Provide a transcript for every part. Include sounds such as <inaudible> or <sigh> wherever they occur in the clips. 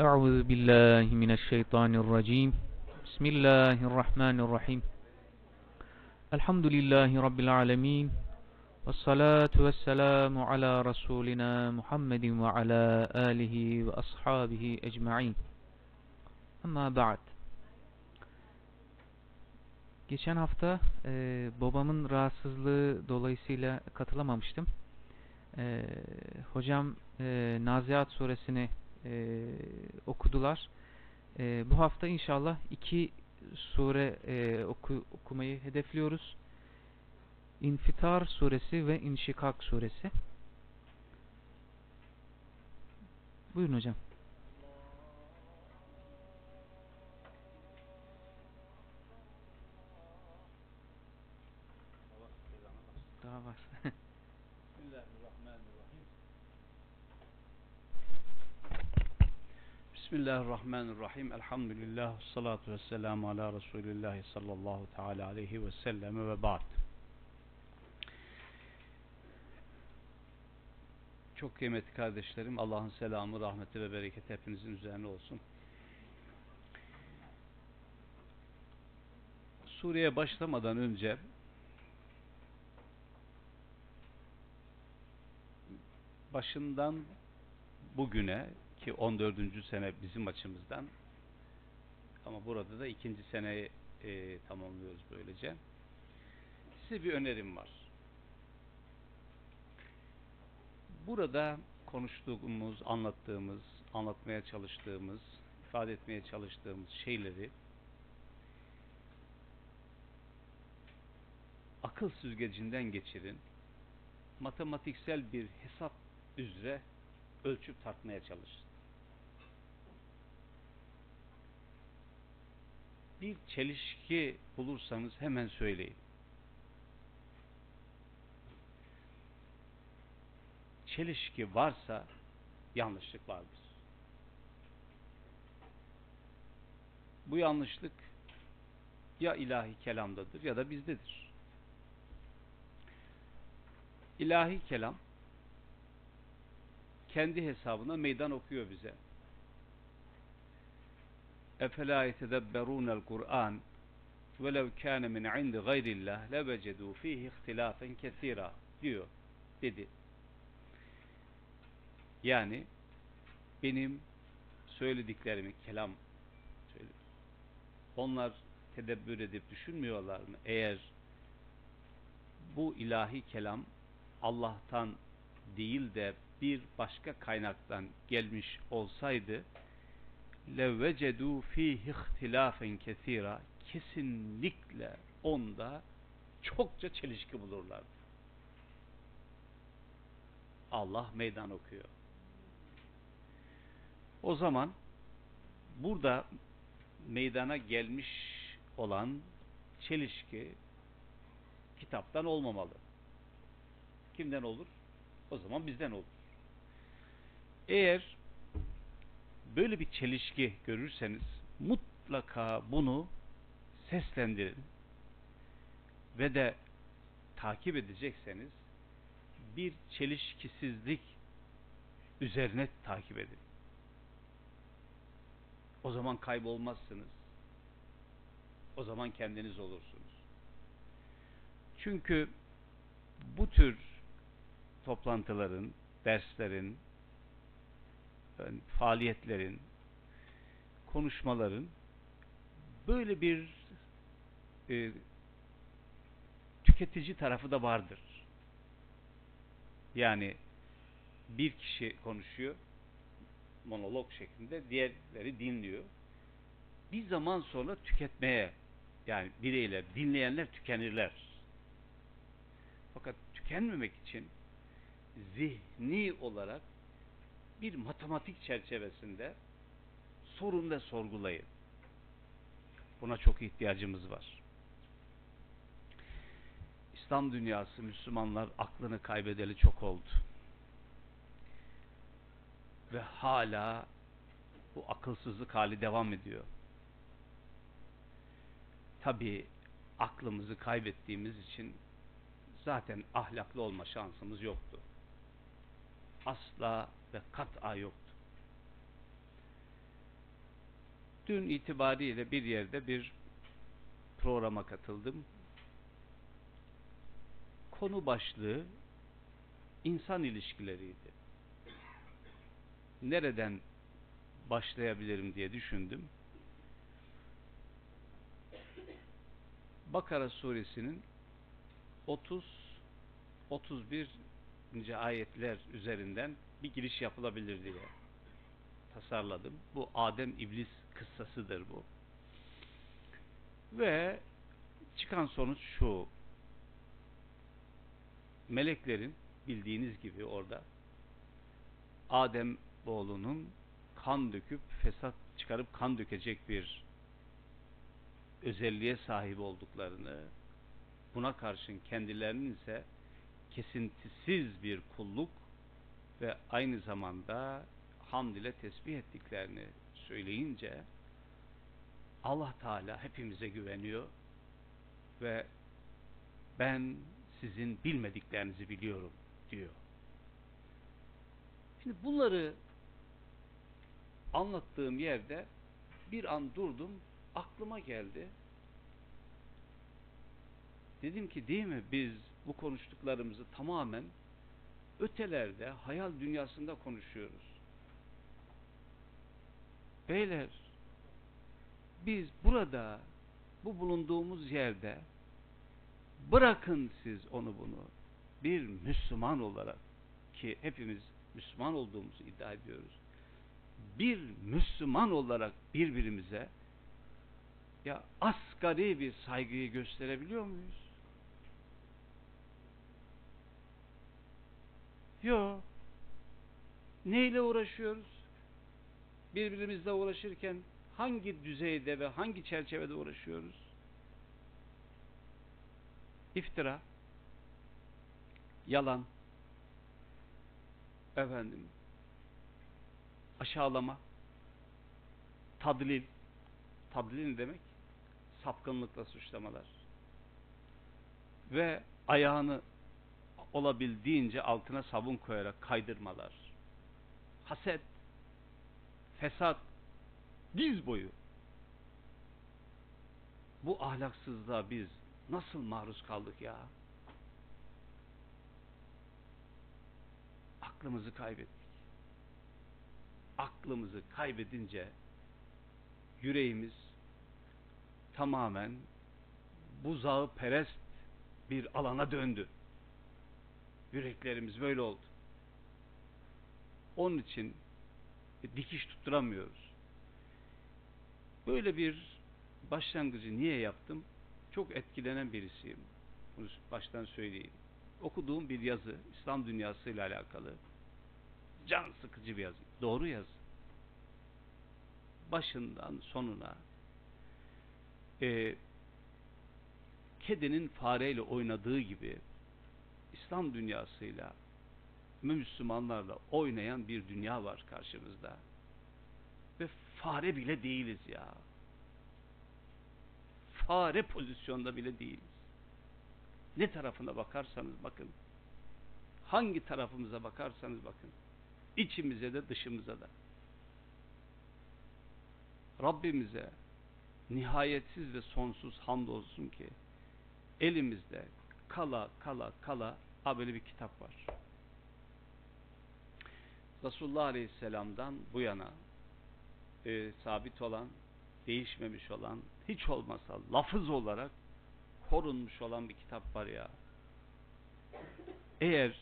أعوذ بالله من الشيطان الرجيم بسم الله الرحمن الرحيم الحمد لله رب العالمين والصلاة والسلام على رسولنا محمد وعلى آله وأصحابه أجمعين أما بعد Geçen hafta e, babamın rahatsızlığı dolayısıyla katılamamıştım. E, hocam e, Naziat suresini e, okudular. E, bu hafta inşallah iki sure e, oku, okumayı hedefliyoruz. İnfitar suresi ve İnşikak suresi. Buyurun hocam. Daha var. Bismillahirrahmanirrahim. Bismillahirrahmanirrahim. Elhamdülillah. Salatu vesselamu ala Resulillahi sallallahu teala aleyhi ve sellem ve ba'd. Çok kıymetli kardeşlerim, Allah'ın selamı, rahmeti ve bereketi hepinizin üzerine olsun. Suriye başlamadan önce başından bugüne ki 14. sene bizim açımızdan ama burada da ikinci seneyi e, tamamlıyoruz böylece. Size bir önerim var. Burada konuştuğumuz, anlattığımız, anlatmaya çalıştığımız, ifade etmeye çalıştığımız şeyleri akıl süzgecinden geçirin. Matematiksel bir hesap üzere ölçüp tartmaya çalışın. Bir çelişki bulursanız hemen söyleyin. Çelişki varsa yanlışlık vardır. Bu yanlışlık ya ilahi kelamdadır ya da bizdedir. İlahi kelam kendi hesabına meydan okuyor bize. Efela yetedebberûnel Kur'an velev kâne min indi gayrillah lebecedû fîhi ihtilâfen kesîrâ diyor, dedi. Yani benim söylediklerimi kelam. Onlar tedebbür edip düşünmüyorlar mı? Eğer bu ilahi kelam Allah'tan değil de bir başka kaynaktan gelmiş olsaydı levvecedu fihi ihtilafen kesira kesinlikle onda çokça çelişki bulurlardı. Allah meydan okuyor. O zaman burada meydana gelmiş olan çelişki kitaptan olmamalı. Kimden olur? O zaman bizden olur. Eğer böyle bir çelişki görürseniz mutlaka bunu seslendirin ve de takip edecekseniz bir çelişkisizlik üzerine takip edin. O zaman kaybolmazsınız. O zaman kendiniz olursunuz. Çünkü bu tür toplantıların, derslerin, faaliyetlerin, konuşmaların böyle bir e, tüketici tarafı da vardır. Yani bir kişi konuşuyor monolog şeklinde diğerleri dinliyor. Bir zaman sonra tüketmeye yani bireyler, dinleyenler tükenirler. Fakat tükenmemek için zihni olarak bir matematik çerçevesinde sorun ve sorgulayın. Buna çok ihtiyacımız var. İslam dünyası, Müslümanlar aklını kaybedeli çok oldu. Ve hala bu akılsızlık hali devam ediyor. Tabi aklımızı kaybettiğimiz için zaten ahlaklı olma şansımız yoktu. Asla ve kat'a yoktu. Dün itibariyle bir yerde bir programa katıldım. Konu başlığı insan ilişkileriydi. Nereden başlayabilirim diye düşündüm. Bakara suresinin 30 31. ayetler üzerinden bir giriş yapılabilir diye tasarladım. Bu Adem İblis kıssasıdır bu. Ve çıkan sonuç şu. Meleklerin bildiğiniz gibi orada Adem oğlunun kan döküp fesat çıkarıp kan dökecek bir özelliğe sahip olduklarını buna karşın kendilerinin ise kesintisiz bir kulluk ve aynı zamanda hamd ile tesbih ettiklerini söyleyince Allah Teala hepimize güveniyor ve ben sizin bilmediklerinizi biliyorum diyor. Şimdi bunları anlattığım yerde bir an durdum, aklıma geldi. Dedim ki değil mi biz bu konuştuklarımızı tamamen ötelerde, hayal dünyasında konuşuyoruz. Beyler, biz burada, bu bulunduğumuz yerde bırakın siz onu bunu bir Müslüman olarak ki hepimiz Müslüman olduğumuzu iddia ediyoruz. Bir Müslüman olarak birbirimize ya asgari bir saygıyı gösterebiliyor muyuz? Yo. Neyle uğraşıyoruz? Birbirimizle uğraşırken hangi düzeyde ve hangi çerçevede uğraşıyoruz? İftira, yalan, efendim, aşağılama, tadlil, tadlil ne demek? Sapkınlıkla suçlamalar ve ayağını olabildiğince altına sabun koyarak kaydırmalar, haset, fesat, diz boyu. Bu ahlaksızlığa biz nasıl maruz kaldık ya? Aklımızı kaybettik. Aklımızı kaybedince yüreğimiz tamamen buzağı perest bir alana döndü. Yüreklerimiz böyle oldu. Onun için dikiş tutturamıyoruz. Böyle bir başlangıcı niye yaptım? Çok etkilenen birisiyim. Bunu baştan söyleyeyim. Okuduğum bir yazı, İslam dünyasıyla alakalı. Can sıkıcı bir yazı. Doğru yazı. Başından sonuna e, kedinin fareyle oynadığı gibi İslam dünyasıyla Müslümanlarla oynayan bir dünya var karşımızda. Ve fare bile değiliz ya. Fare pozisyonda bile değiliz. Ne tarafına bakarsanız bakın. Hangi tarafımıza bakarsanız bakın. İçimize de dışımıza da. Rabbimize nihayetsiz ve sonsuz hamdolsun ki elimizde kala kala kala ha böyle bir kitap var. Resulullah Aleyhisselam'dan bu yana e, sabit olan, değişmemiş olan, hiç olmasa lafız olarak korunmuş olan bir kitap var ya. Eğer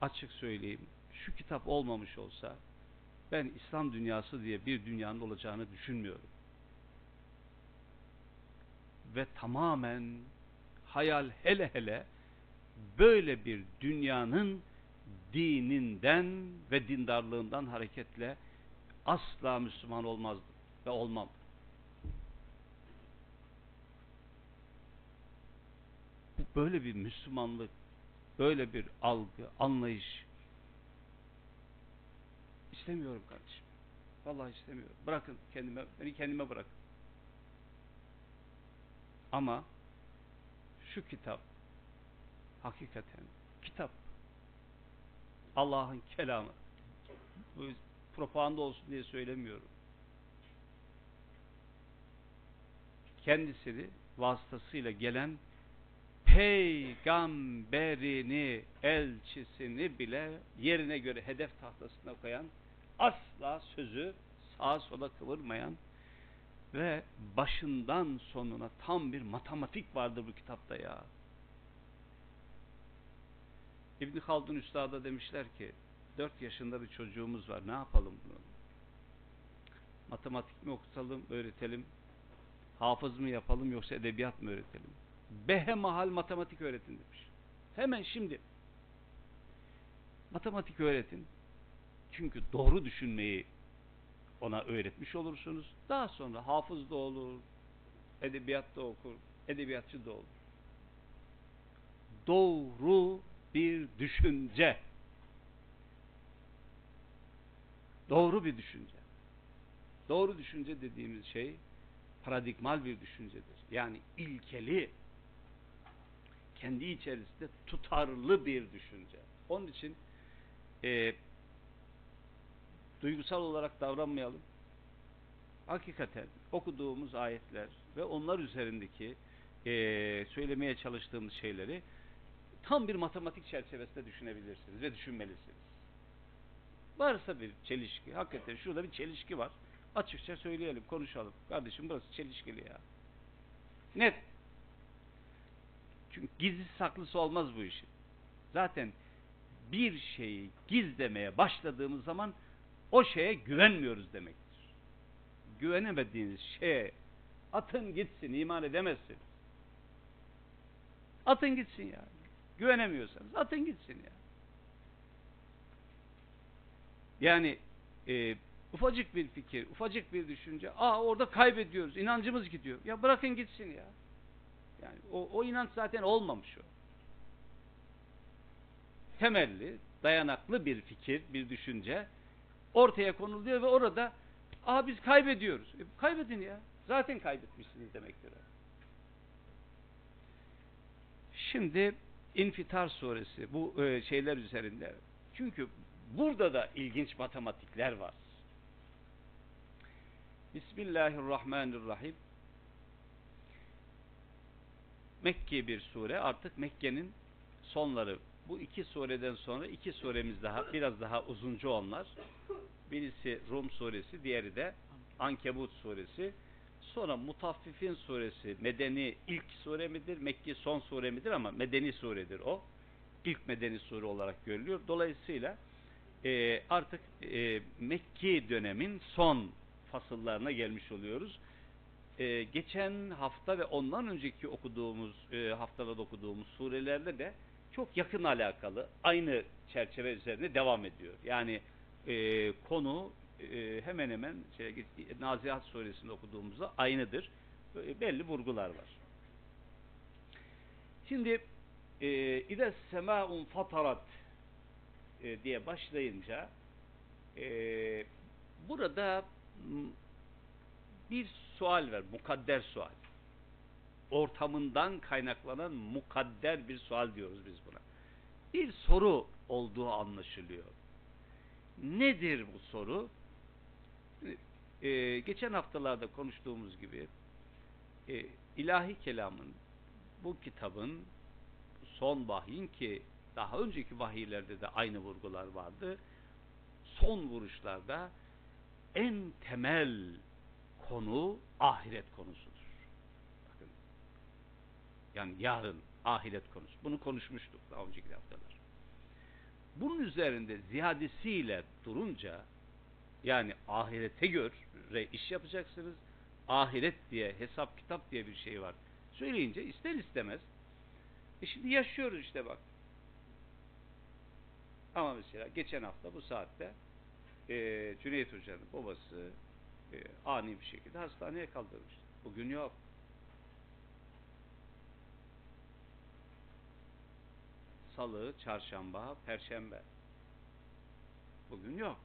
açık söyleyeyim, şu kitap olmamış olsa ben İslam dünyası diye bir dünyanın olacağını düşünmüyorum. Ve tamamen hayal hele hele böyle bir dünyanın dininden ve dindarlığından hareketle asla Müslüman olmazdı ve olmam. Böyle bir Müslümanlık, böyle bir algı, anlayış istemiyorum kardeşim. Vallahi istemiyorum. Bırakın kendime, beni kendime bırakın. Ama şu kitap hakikaten kitap Allah'ın kelamı. Bu propaganda olsun diye söylemiyorum. kendisini vasıtasıyla gelen peygamberini, elçisini bile yerine göre hedef tahtasına koyan, asla sözü sağa sola kıvırmayan ve başından sonuna tam bir matematik vardır bu kitapta ya. İbn Haldun Üstad'a demişler ki 4 yaşında bir çocuğumuz var ne yapalım bunu? Matematik mi okutalım, öğretelim? Hafız mı yapalım yoksa edebiyat mı öğretelim? Behemahal matematik öğretin demiş. Hemen şimdi matematik öğretin. Çünkü doğru düşünmeyi ona öğretmiş olursunuz. Daha sonra hafız da olur, edebiyat da okur, edebiyatçı da olur. Doğru bir düşünce. Doğru bir düşünce. Doğru düşünce dediğimiz şey paradigmal bir düşüncedir. Yani ilkeli, kendi içerisinde tutarlı bir düşünce. Onun için e, duygusal olarak davranmayalım. Hakikaten okuduğumuz ayetler ve onlar üzerindeki e, söylemeye çalıştığımız şeyleri tam bir matematik çerçevesinde düşünebilirsiniz ve düşünmelisiniz. Varsa bir çelişki, hakikaten şurada bir çelişki var. Açıkça söyleyelim, konuşalım. Kardeşim burası çelişkili ya. Net. Çünkü gizli saklısı olmaz bu işin. Zaten bir şeyi gizlemeye başladığımız zaman o şeye güvenmiyoruz demektir. Güvenemediğiniz şeye atın gitsin, iman edemezsin. Atın gitsin ya. Güvenemiyorsanız atın gitsin ya. Yani e, ufacık bir fikir, ufacık bir düşünce, aa orada kaybediyoruz, inancımız gidiyor. Ya bırakın gitsin ya. Yani o, o inanç zaten olmamış o. Temelli, dayanaklı bir fikir, bir düşünce ortaya konuluyor ve orada aa biz kaybediyoruz. E, kaybedin ya. Zaten kaybetmişsiniz demektir. Şimdi İnfitar suresi bu e, şeyler üzerinde. Çünkü burada da ilginç matematikler var. Bismillahirrahmanirrahim. Mekke bir sure. Artık Mekke'nin sonları. Bu iki sureden sonra iki suremiz daha biraz daha uzuncu onlar. Birisi Rum suresi, diğeri de Ankebut suresi. Sonra Mutaffifin suresi Medeni ilk sure midir, Mekki son sure midir ama Medeni suredir o. İlk Medeni sure olarak görülüyor. Dolayısıyla e, artık e, Mekki dönemin son fasıllarına gelmiş oluyoruz. E, geçen hafta ve ondan önceki okuduğumuz e, haftalarda okuduğumuz surelerde de çok yakın alakalı aynı çerçeve üzerine devam ediyor. Yani e, konu e, hemen hemen şey, Nazihat suresinde okuduğumuzda aynıdır. E, belli vurgular var. Şimdi e, İde semâun fatarat e, diye başlayınca e, burada bir sual var. Mukadder sual. Ortamından kaynaklanan mukadder bir sual diyoruz biz buna. Bir soru olduğu anlaşılıyor. Nedir bu soru? Ee, geçen haftalarda konuştuğumuz gibi e, ilahi kelamın bu kitabın son vahyin ki daha önceki vahiylerde de aynı vurgular vardı. Son vuruşlarda en temel konu ahiret konusudur. Bakın. Yani yarın ahiret konusu. Bunu konuşmuştuk daha önceki haftalar. Bunun üzerinde ziyadesiyle durunca yani ahirete göre iş yapacaksınız. Ahiret diye, hesap kitap diye bir şey var. Söyleyince ister istemez. E şimdi yaşıyoruz işte bak. Ama mesela geçen hafta bu saatte e, Cüneyt Hoca'nın babası e, ani bir şekilde hastaneye kaldırmış. Bugün yok. Salı, çarşamba, perşembe. Bugün yok.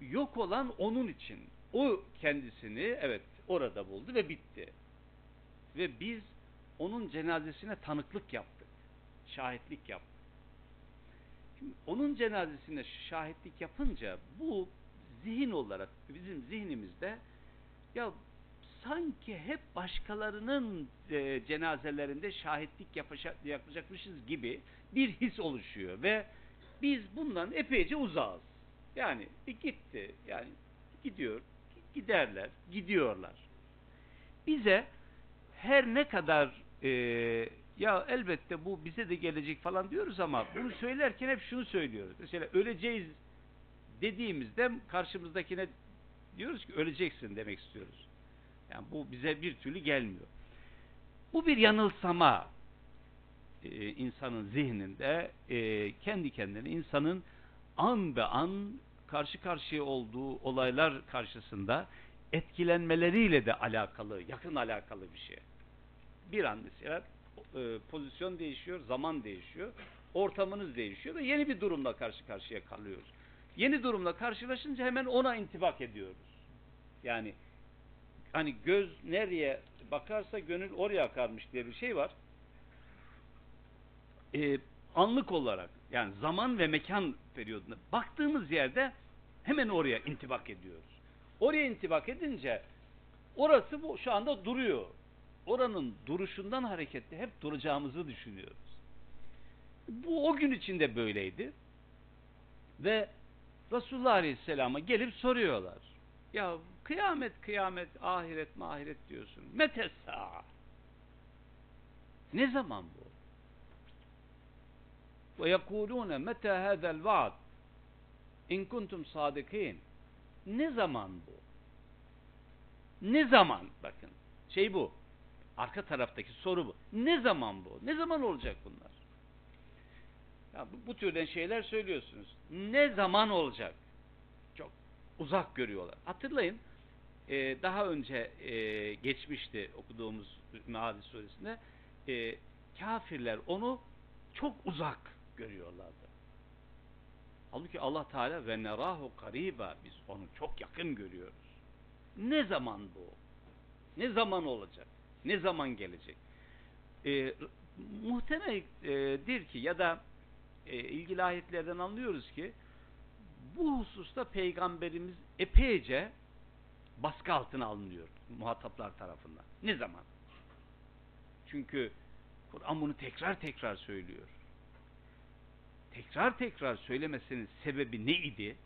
Yok olan onun için. O kendisini evet orada buldu ve bitti. Ve biz onun cenazesine tanıklık yaptık. Şahitlik yaptık. Şimdi onun cenazesine şahitlik yapınca bu zihin olarak bizim zihnimizde ya sanki hep başkalarının e, cenazelerinde şahitlik yapacak, yapacakmışız gibi bir his oluşuyor ve biz bundan epeyce uzağız. Yani e, gitti, yani gidiyor, giderler, gidiyorlar. Bize her ne kadar e, ya elbette bu bize de gelecek falan diyoruz ama bunu söylerken hep şunu söylüyoruz. Mesela öleceğiz dediğimizde karşımızdakine diyoruz ki öleceksin demek istiyoruz. Yani bu bize bir türlü gelmiyor. Bu bir yanılsama e, insanın zihninde e, kendi kendine insanın an be an karşı karşıya olduğu olaylar karşısında etkilenmeleriyle de alakalı, yakın alakalı bir şey. Bir an mesela e, pozisyon değişiyor, zaman değişiyor, ortamınız değişiyor ve yeni bir durumla karşı karşıya kalıyoruz. Yeni durumla karşılaşınca hemen ona intibak ediyoruz. Yani hani göz nereye bakarsa gönül oraya akarmış diye bir şey var. Ee, anlık olarak yani zaman ve mekan periyoduna baktığımız yerde hemen oraya intibak ediyoruz. Oraya intibak edince orası bu şu anda duruyor. Oranın duruşundan hareketle hep duracağımızı düşünüyoruz. Bu o gün içinde böyleydi. Ve Resulullah Aleyhisselam'a gelip soruyorlar. Ya kıyamet kıyamet ahiret mahiret diyorsun. Metesa. Ne zaman bu? Ve yekulune mete hadel vaad in kuntum sadikin. Ne zaman bu? Ne zaman? Bakın şey bu. Arka taraftaki soru bu. Ne zaman bu? Ne zaman olacak bunlar? Ya bu, bu türden şeyler söylüyorsunuz. Ne zaman olacak? Çok uzak görüyorlar. Hatırlayın e, daha önce e, geçmişti okuduğumuz Meali suresinde e, kafirler onu çok uzak görüyorlardı. Halbuki Allah Teala ve nerahu kariba biz onu çok yakın görüyoruz. Ne zaman bu? Ne zaman olacak? Ne zaman gelecek? E, muhtemeldir ki ya da e, ilgili ayetlerden anlıyoruz ki bu hususta peygamberimiz epeyce baskı altına alınıyor muhataplar tarafından. Ne zaman? Çünkü Kur'an bunu tekrar tekrar söylüyor. Tekrar tekrar söylemesinin sebebi ne idi?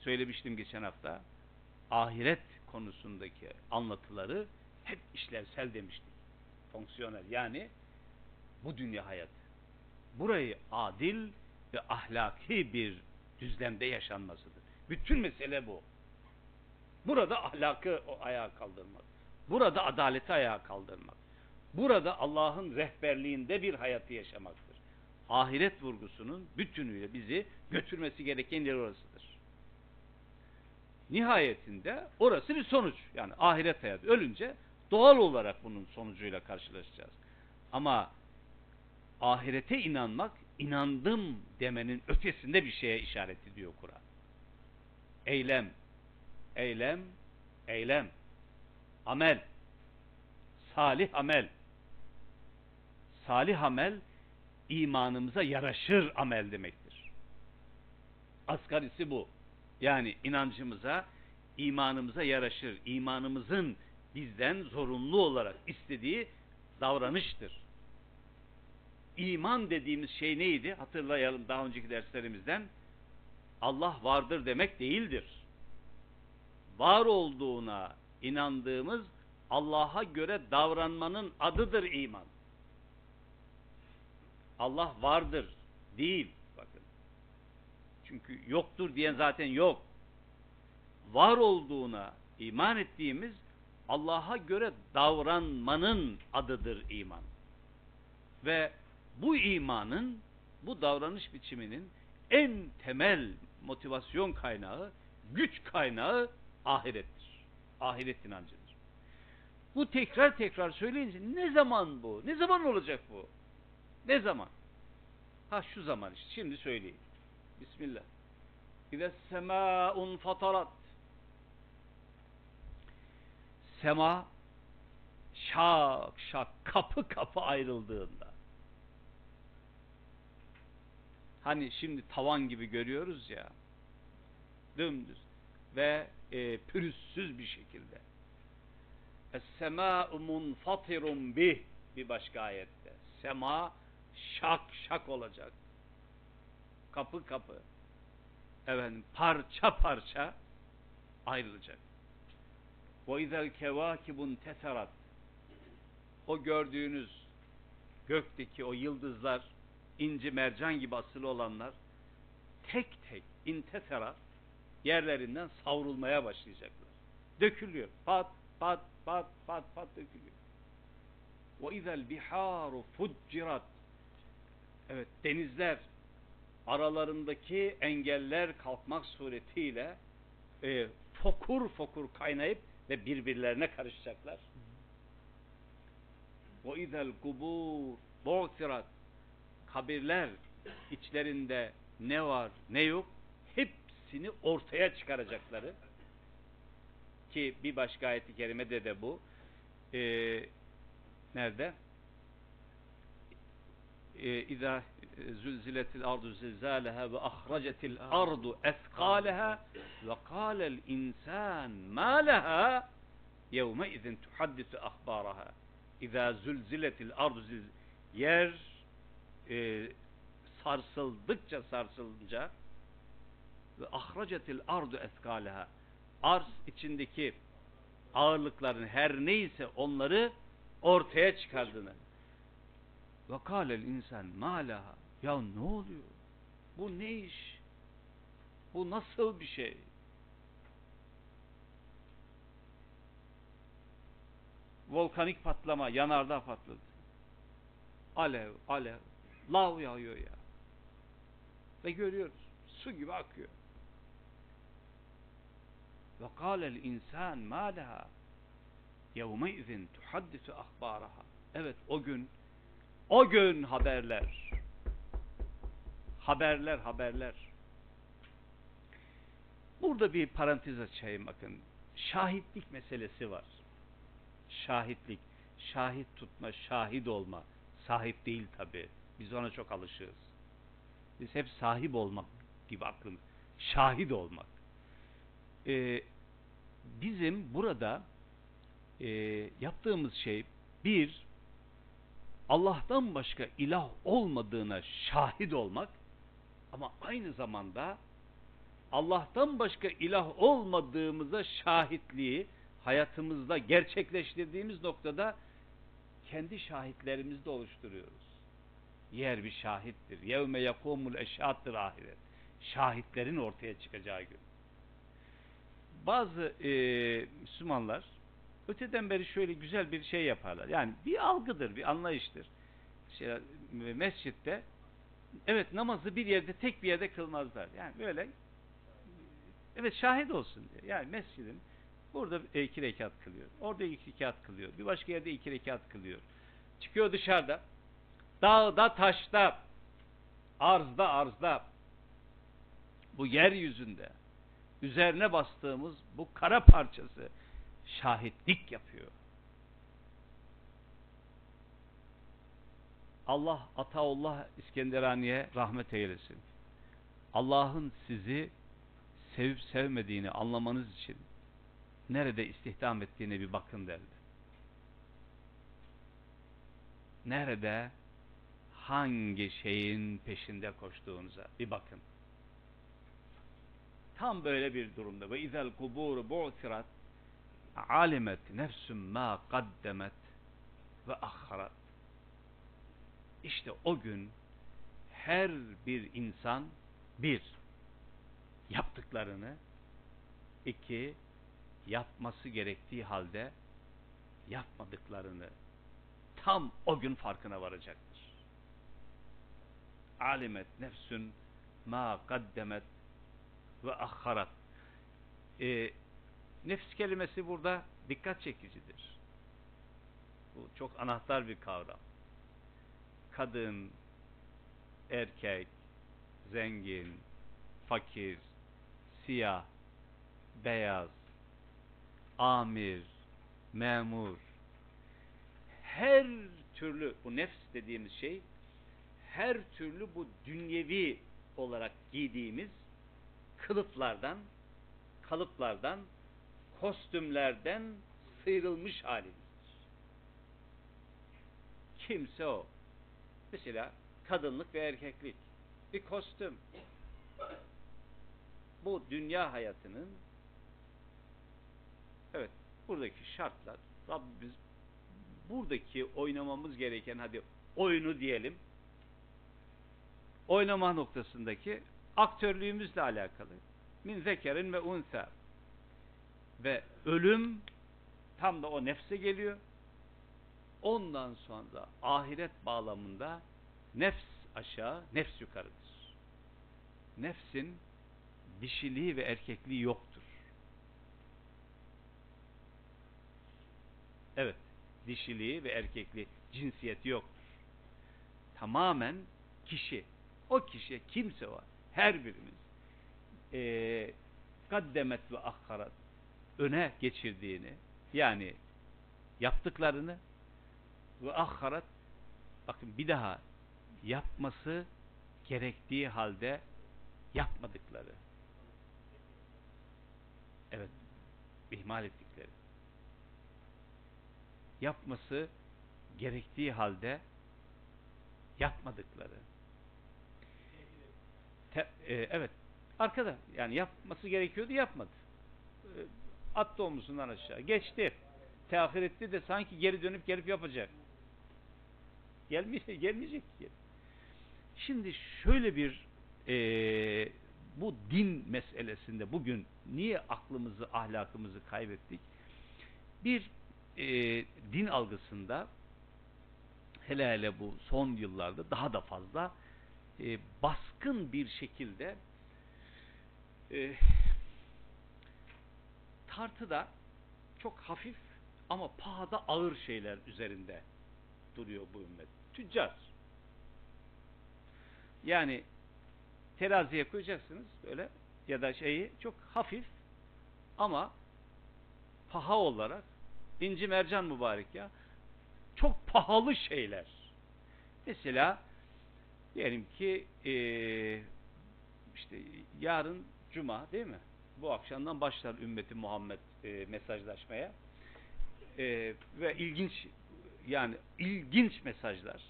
Söylemiştim geçen hafta. Ahiret konusundaki anlatıları hep işlevsel demiştik. Fonksiyonel yani bu dünya hayatı. Burayı adil ve ahlaki bir düzlemde yaşanmasıdır. Bütün mesele bu. Burada ahlakı ayağa kaldırmak. Burada adaleti ayağa kaldırmak. Burada Allah'ın rehberliğinde bir hayatı yaşamaktır. Ahiret vurgusunun bütünüyle bizi götürmesi gereken yer orasıdır. Nihayetinde orası bir sonuç. Yani ahiret hayatı. Ölünce doğal olarak bunun sonucuyla karşılaşacağız. Ama ahirete inanmak, inandım demenin ötesinde bir şeye işaret ediyor Kur'an. Eylem, eylem, eylem, amel, salih amel. Salih amel, imanımıza yaraşır amel demektir. Asgarisi bu. Yani inancımıza, imanımıza yaraşır. İmanımızın bizden zorunlu olarak istediği davranıştır. İman dediğimiz şey neydi? Hatırlayalım daha önceki derslerimizden. Allah vardır demek değildir. Var olduğuna inandığımız Allah'a göre davranmanın adıdır iman. Allah vardır değil. Bakın. Çünkü yoktur diyen zaten yok. Var olduğuna iman ettiğimiz Allah'a göre davranmanın adıdır iman. Ve bu imanın, bu davranış biçiminin en temel motivasyon kaynağı, güç kaynağı ahirettir. Ahiret inancıdır. Bu tekrar tekrar söyleyince ne zaman bu? Ne zaman olacak bu? Ne zaman? Ha şu zaman işte. Şimdi söyleyeyim. Bismillah. İze semâun fatarat. Sema şak şak kapı kapı ayrıldığında. Hani şimdi tavan gibi görüyoruz ya. Dümdüz ve e, pürüzsüz bir şekilde. Es-semâ'u munfatirun bih bir başka ayette. Sema şak şak olacak. Kapı kapı. Efendim parça parça ayrılacak. Ve izel kevâkibun teserat. O gördüğünüz gökteki o yıldızlar inci mercan gibi asılı olanlar tek tek intesera yerlerinden savrulmaya başlayacaklar. Dökülüyor. Pat pat pat pat pat dökülüyor. Ve izel biharu fuccirat. Evet denizler aralarındaki engeller kalkmak suretiyle e, fokur fokur kaynayıp ve birbirlerine karışacaklar. Ve izel kubur bu'sirat. Kabirler içlerinde ne var ne yok hepsini ortaya çıkaracakları ki bir başka ayet-i kerimede de bu Ee, nerede Ve ahracetil ardu eskaleha ve kâlel insan ma leha yevme izin tuhaddisu ahbaraha İza zülziletil ardu zilz yer e, sarsıldıkça sarsılınca ve ahracetil ardu eskaleha arz içindeki ağırlıkların her neyse onları ortaya çıkardığını ve kâlel insan malaha ya ne oluyor? Bu ne iş? Bu nasıl bir şey? Volkanik patlama yanardağ patladı. Alev alev. Lav yağıyor ya. Ve görüyoruz su gibi akıyor. Ve kâlel insan mâ leha yevmeizin tuhaddisu ahbaraha evet o gün o gün haberler. Haberler haberler. Burada bir parantez açayım bakın. Şahitlik meselesi var. Şahitlik şahit tutma şahit olma. Sahip değil tabi biz ona çok alışığız. Biz hep sahip olmak gibi aklımız şahit olmak. Ee, bizim burada e, yaptığımız şey bir Allah'tan başka ilah olmadığına şahit olmak ama aynı zamanda Allah'tan başka ilah olmadığımıza şahitliği hayatımızda gerçekleştirdiğimiz noktada kendi şahitlerimizi de oluşturuyoruz. Yer bir şahittir. Yevme yakumul eşhattır ahiret. Şahitlerin ortaya çıkacağı gün. Bazı e, Müslümanlar öteden beri şöyle güzel bir şey yaparlar. Yani bir algıdır, bir anlayıştır. Şey, mescitte evet namazı bir yerde tek bir yerde kılmazlar. Yani böyle evet şahit olsun diye. Yani mescidin burada iki rekat kılıyor. Orada iki rekat kılıyor. Bir başka yerde iki rekat kılıyor. Çıkıyor dışarıda. Dağda, taşta, arzda, arzda bu yeryüzünde üzerine bastığımız bu kara parçası şahitlik yapıyor. Allah Ataullah İskenderani'ye rahmet eylesin. Allah'ın sizi sevip sevmediğini anlamanız için nerede istihdam ettiğine bir bakın derdi. Nerede hangi şeyin peşinde koştuğunuza bir bakın. Tam böyle bir durumda. Ve izel kuburu bu'sirat alimet nefsüm ma kaddemet ve ahharat. İşte o gün her bir insan bir yaptıklarını iki yapması gerektiği halde yapmadıklarını tam o gün farkına varacaktır. Alimet nefsün ma kaddemet ve ahharat. Ee, nefs kelimesi burada dikkat çekicidir. Bu çok anahtar bir kavram. Kadın, erkek, zengin, fakir, siyah, beyaz, amir, memur, her türlü bu nefs dediğimiz şey her türlü bu dünyevi olarak giydiğimiz kılıflardan, kalıplardan, kostümlerden, sıyrılmış halimizdir. Kimse o. Mesela kadınlık ve erkeklik. Bir kostüm. Bu dünya hayatının evet buradaki şartlar Rabbimiz buradaki oynamamız gereken hadi oyunu diyelim oynama noktasındaki aktörlüğümüzle alakalı. Min zekerin ve unsa. Ve ölüm tam da o nefse geliyor. Ondan sonra ahiret bağlamında nefs aşağı, nefs yukarıdır. Nefsin dişiliği ve erkekliği yoktur. Evet, dişiliği ve erkekliği, cinsiyeti yoktur. Tamamen kişi, o kişi kimse var, her birimiz eee kaddemet ve akharat öne geçirdiğini yani yaptıklarını ve akharat bakın bir daha yapması gerektiği halde yapmadıkları. Evet ihmal ettikleri. Yapması gerektiği halde yapmadıkları. Te- e, evet arkada yani yapması gerekiyordu yapmadı. E, attı omuzundan aşağı. Geçti. Teahhir etti de sanki geri dönüp gelip yapacak. Gelmeyecek, gelmeyecek ki. Şimdi şöyle bir e, bu din meselesinde bugün niye aklımızı ahlakımızı kaybettik? Bir e, din algısında hele hele bu son yıllarda daha da fazla e, baskın bir şekilde e, tartıda çok hafif ama pahada ağır şeyler üzerinde duruyor bu ümmet. Tüccar. Yani teraziye koyacaksınız böyle ya da şeyi çok hafif ama paha olarak inci mercan mübarek ya çok pahalı şeyler. Mesela diyelim ki eee işte yarın cuma değil mi? Bu akşamdan başlar ümmeti Muhammed eee, mesajlaşmaya. Eee, ve ilginç yani ilginç mesajlar.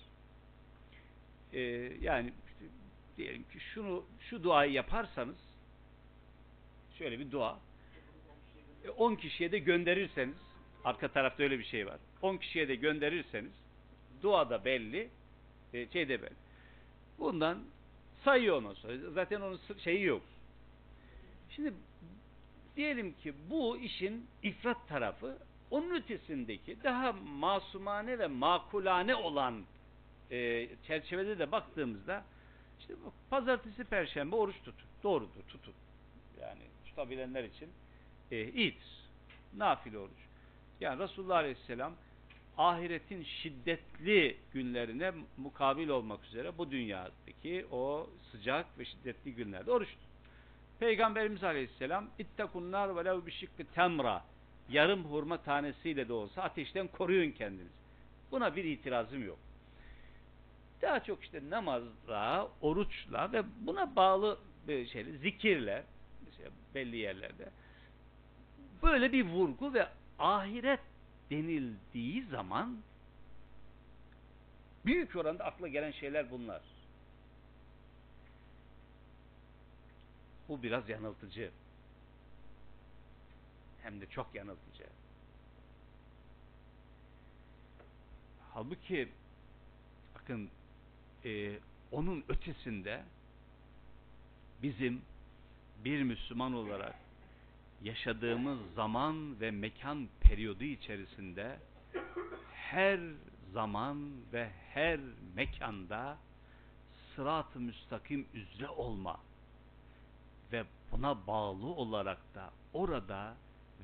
Eee, yani diyelim ki şunu şu duayı yaparsanız şöyle bir dua 10 kişiye de gönderirseniz arka tarafta öyle bir şey var. 10 kişiye de gönderirseniz dua da belli e, şey de belli. Bundan sayıyor ondan sonra. Zaten onun şeyi yok. Şimdi diyelim ki bu işin ifrat tarafı onun ötesindeki daha masumane ve makulane olan e, çerçevede de baktığımızda işte pazartesi perşembe oruç tutun. Doğrudur tutun. Yani tutabilenler için e, iyidir. Nafile oruç. Yani Resulullah Aleyhisselam ahiretin şiddetli günlerine mukabil olmak üzere bu dünyadaki o sıcak ve şiddetli günlerde oruç tutun. Peygamberimiz Aleyhisselam ittakunnar velev bişikki temra yarım hurma tanesiyle de olsa ateşten koruyun kendiniz. Buna bir itirazım yok. Daha çok işte namazla, oruçla ve buna bağlı şeyle, zikirle mesela belli yerlerde böyle bir vurgu ve ahiret denildiği zaman büyük oranda akla gelen şeyler bunlar. Bu biraz yanıltıcı. Hem de çok yanıltıcı. Halbuki bakın e, onun ötesinde bizim bir Müslüman olarak yaşadığımız zaman ve mekan periyodu içerisinde her zaman ve her mekanda sırat-ı müstakim üzere olma ve buna bağlı olarak da orada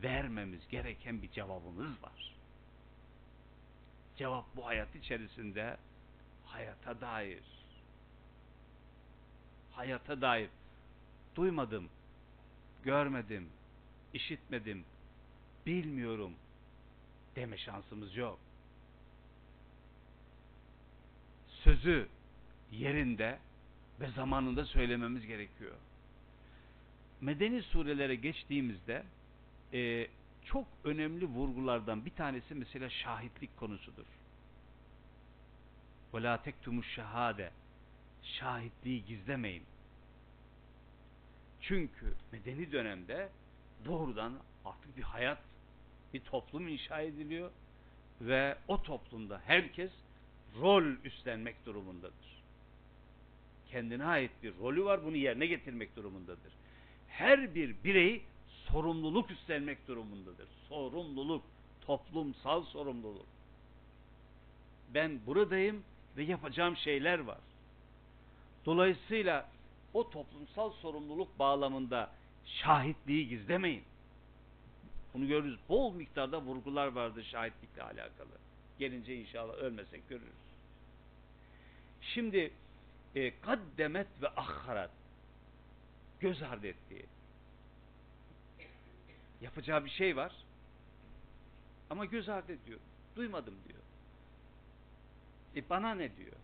vermemiz gereken bir cevabımız var. Cevap bu hayat içerisinde hayata dair. Hayata dair. Duymadım, görmedim, işitmedim, bilmiyorum deme şansımız yok. Sözü yerinde ve zamanında söylememiz gerekiyor Medeni surelere geçtiğimizde e, çok önemli vurgulardan bir tanesi mesela şahitlik konusudur. وَلَا تَكْتُمُ şahade Şahitliği gizlemeyin. Çünkü medeni dönemde doğrudan artık bir hayat, bir toplum inşa ediliyor ve o toplumda herkes rol üstlenmek durumundadır. Kendine ait bir rolü var, bunu yerine getirmek durumundadır. Her bir birey sorumluluk üstlenmek durumundadır. Sorumluluk, toplumsal sorumluluk. Ben buradayım ve yapacağım şeyler var. Dolayısıyla o toplumsal sorumluluk bağlamında şahitliği gizlemeyin. Bunu görürüz. Bol miktarda vurgular vardır şahitlikle alakalı. Gelince inşallah ölmesek görürüz. Şimdi e, kaddemet ve ahharat göz ardı ettiği yapacağı bir şey var ama göz ardı ediyor. Duymadım diyor. E bana ne diyor?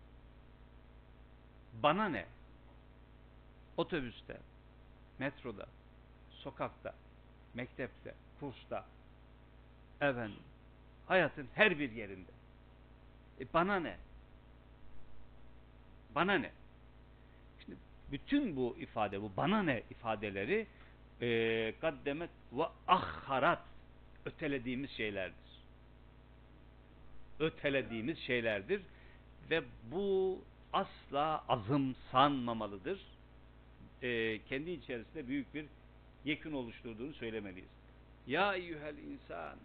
Bana ne? Otobüste, metroda, sokakta, mektepte, kursta, efendim, hayatın her bir yerinde. E bana ne? Bana ne? Bütün bu ifade, bu bana ne ifadeleri e, kaddemet ve ahharat ötelediğimiz şeylerdir. Ötelediğimiz şeylerdir ve bu asla azımsanmamalıdır. E, kendi içerisinde büyük bir yekün oluşturduğunu söylemeliyiz. Ya eyyuhel insan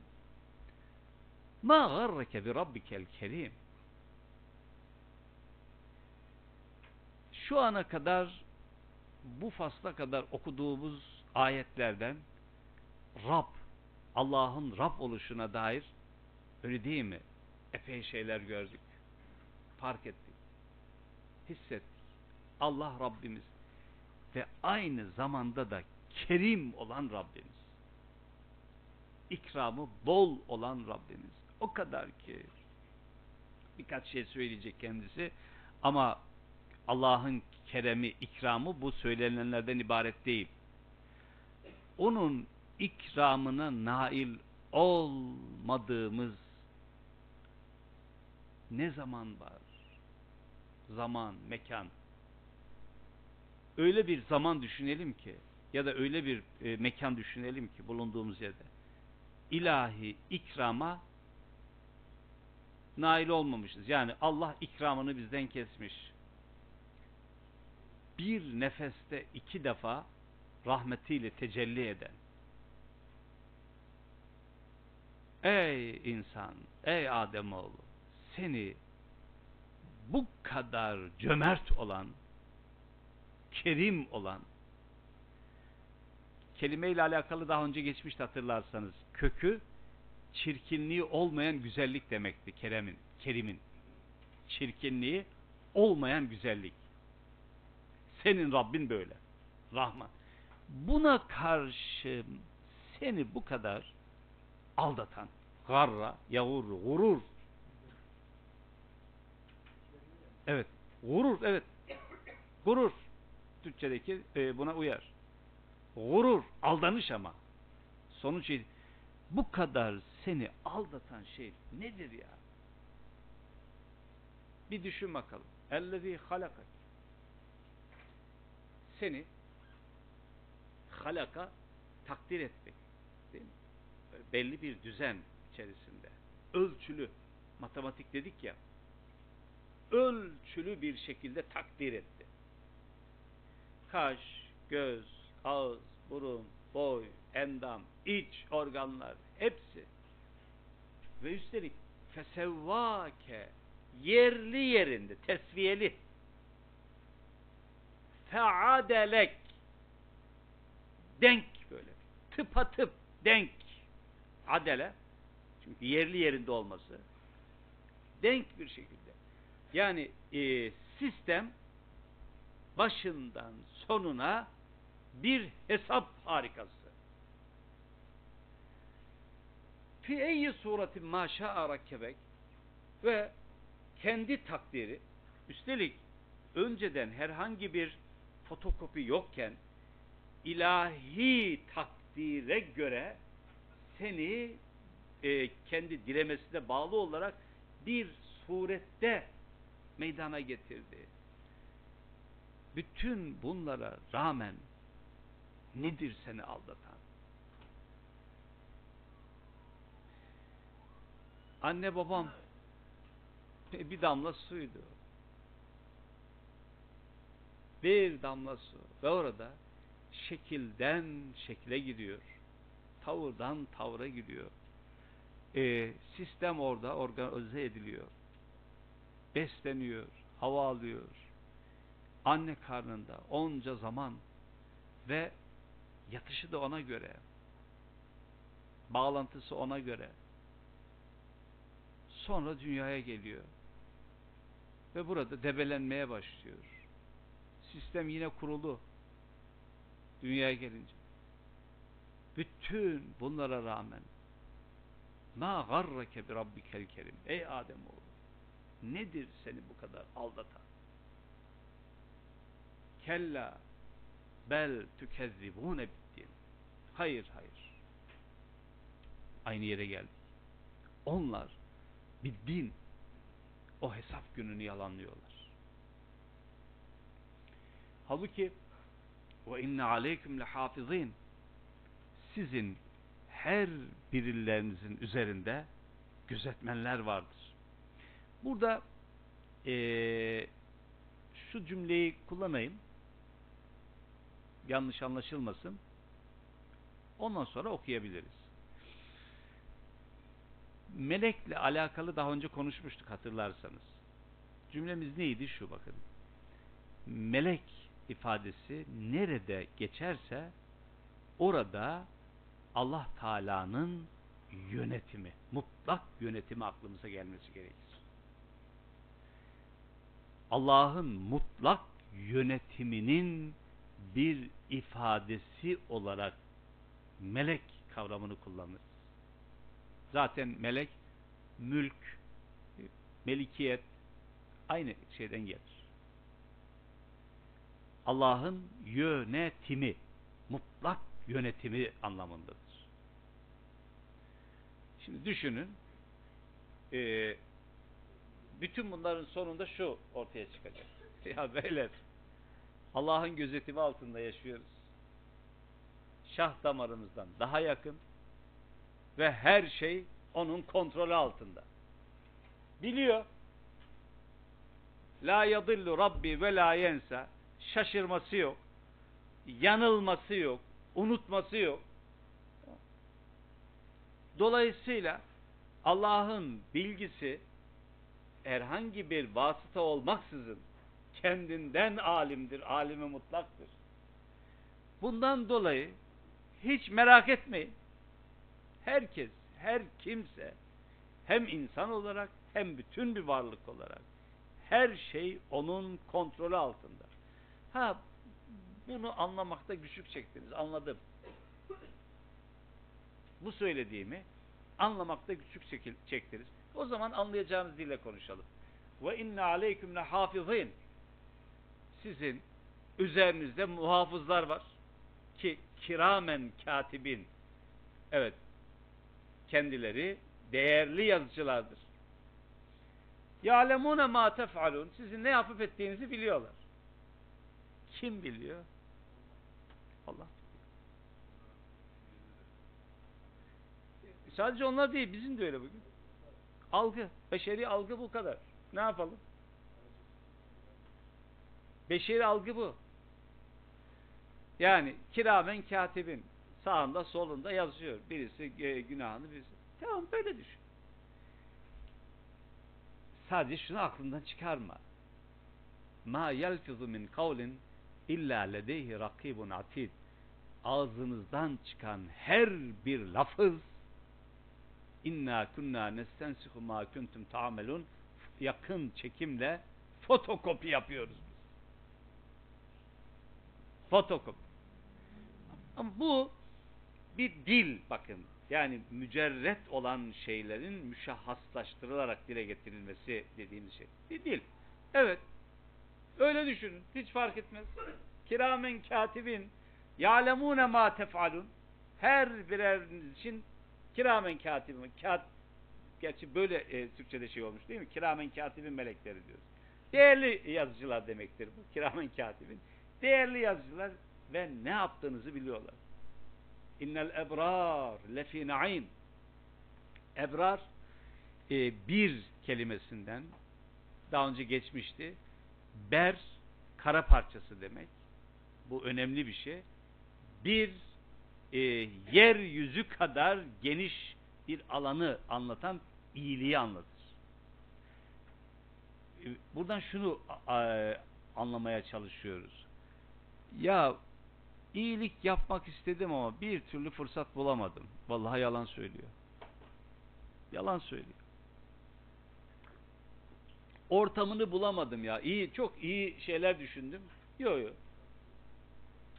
ma garreke bi rabbikel kerim şu ana kadar bu fasla kadar okuduğumuz ayetlerden Rab, Allah'ın Rab oluşuna dair öyle değil mi? Epey şeyler gördük. Fark ettik. Hissettik. Allah Rabbimiz ve aynı zamanda da kerim olan Rabbimiz. İkramı bol olan Rabbimiz. O kadar ki birkaç şey söyleyecek kendisi ama Allah'ın keremi, ikramı bu söylenenlerden ibaret değil. Onun ikramına nail olmadığımız ne zaman var? Zaman, mekan. Öyle bir zaman düşünelim ki ya da öyle bir e, mekan düşünelim ki bulunduğumuz yerde ilahi ikrama nail olmamışız. Yani Allah ikramını bizden kesmiş. Bir nefeste iki defa rahmetiyle tecelli eden. Ey insan, ey Ademoğlu, seni bu kadar cömert olan, kerim olan, kelimeyle alakalı daha önce geçmişti hatırlarsanız, kökü çirkinliği olmayan güzellik demekti keremin, kerimin. Çirkinliği olmayan güzellik. Senin Rabbin böyle. Rahman. Buna karşı seni bu kadar aldatan, garra, yavur, gurur. Evet, gurur, evet. Gurur. Türkçedeki e, buna uyar. Gurur, aldanış ama. Sonuç bu kadar seni aldatan şey nedir ya? Bir düşün bakalım. Ellezî halakak. Seni halaka takdir etmek. Değil mi? Böyle belli bir düzen içerisinde. Ölçülü. Matematik dedik ya. Ölçülü bir şekilde takdir etti. Kaş, göz, ağız, burun, boy, endam, iç organlar hepsi. Ve üstelik fesevvake yerli yerinde, tesviyeli. Feadelek denk böyle. Tıpatıp denk. Adele. Çünkü yerli yerinde olması. Denk bir şekilde. Yani e, sistem başından sonuna bir hesap harikası. Fi eyyi suretin ma şa'a rakkebek ve kendi takdiri üstelik önceden herhangi bir fotokopi yokken ilahi takdire göre seni e, kendi dilemesine bağlı olarak bir surette meydana getirdi. Bütün bunlara rağmen nedir seni aldatan? Anne babam bir damla suydu. Bir damla su ve orada şekilden şekle giriyor. Tavırdan tavra giriyor. Ee, sistem orada organize ediliyor. Besleniyor, hava alıyor. Anne karnında onca zaman ve yatışı da ona göre. Bağlantısı ona göre. Sonra dünyaya geliyor. Ve burada debelenmeye başlıyor. Sistem yine kurulu. Dünyaya gelince. Bütün bunlara rağmen ma garrake bi rabbikel kerim. Ey Adem oğlu. Nedir seni bu kadar aldatan? Kella bel tükezzibune bittin. Hayır hayır. Aynı yere geldik. Onlar biddin o hesap gününü yalanlıyorlar. Halbuki ve inne aleyküm lehafizin sizin her birilerinizin üzerinde gözetmenler vardır. Burada ee, şu cümleyi kullanayım. Yanlış anlaşılmasın. Ondan sonra okuyabiliriz. Melekle alakalı daha önce konuşmuştuk hatırlarsanız. Cümlemiz neydi? Şu bakın. Melek ifadesi nerede geçerse orada Allah Teala'nın yönetimi, mutlak yönetimi aklımıza gelmesi gerekir. Allah'ın mutlak yönetiminin bir ifadesi olarak melek kavramını kullanır. Zaten melek, mülk, melikiyet aynı şeyden gelir. Allah'ın yönetimi, mutlak yönetimi anlamındadır. Şimdi düşünün, e, bütün bunların sonunda şu ortaya çıkacak. <laughs> Ya beyler, Allah'ın gözetimi altında yaşıyoruz. Şah damarımızdan daha yakın ve her şey onun kontrolü altında. Biliyor. La yadillu Rabbi ve la yensa. Şaşırması yok. Yanılması yok. Unutması yok. Dolayısıyla Allah'ın bilgisi herhangi bir vasıta olmaksızın kendinden alimdir, alimi mutlaktır. Bundan dolayı hiç merak etmeyin. Herkes, her kimse hem insan olarak hem bütün bir varlık olarak her şey onun kontrolü altında. Ha bunu anlamakta güçlük çektiniz. Anladım. Bu söylediğimi anlamakta güçlük çektiniz. O zaman anlayacağınız dille konuşalım. Ve inne aleyküm hafizin. Sizin üzerinizde muhafızlar var. Ki kiramen katibin. Evet. Kendileri değerli yazıcılardır. Ya'lemune ma tef'alun. Sizin ne yapıp ettiğinizi biliyorlar. Kim biliyor? Allah. Sadece onlar değil, bizim de öyle bugün. Algı, beşeri algı bu kadar. Ne yapalım? Beşeri algı bu. Yani kiramen katibin sağında solunda yazıyor. Birisi e, günahını birisi. Tamam böyle düşün. Sadece şunu aklından çıkarma. Ma yelfizu min kavlin illa ledeyhi rakibun atid. Ağzınızdan çıkan her bir lafız inna kunna nestensihu ma kuntum ta'melun yakın çekimle fotokopi yapıyoruz biz. Fotokopi. Ama bu bir dil bakın. Yani mücerret olan şeylerin müşahhaslaştırılarak dile getirilmesi dediğimiz şey. Bir dil. Evet. Öyle düşünün. Hiç fark etmez. Kiramen katibin ya'lemune ma tef'alun her bireriniz için Kiramen katibin. Kat, gerçi böyle e, Türkçe'de şey olmuş değil mi? Kiramen katibin melekleri diyoruz. Değerli yazıcılar demektir bu. Kiramen katibin. Değerli yazıcılar ve ne yaptığınızı biliyorlar. İnnel ebrar lefi naim. Ebrar e, bir kelimesinden daha önce geçmişti. Ber kara parçası demek. Bu önemli bir şey. Bir e, yeryüzü kadar geniş bir alanı anlatan iyiliği anlatır. E, Buradan şunu a- anlamaya çalışıyoruz. Ya iyilik yapmak istedim ama bir türlü fırsat bulamadım. Vallahi yalan söylüyor. Yalan söylüyor. Ortamını bulamadım ya. İyi, çok iyi şeyler düşündüm. Yok yok.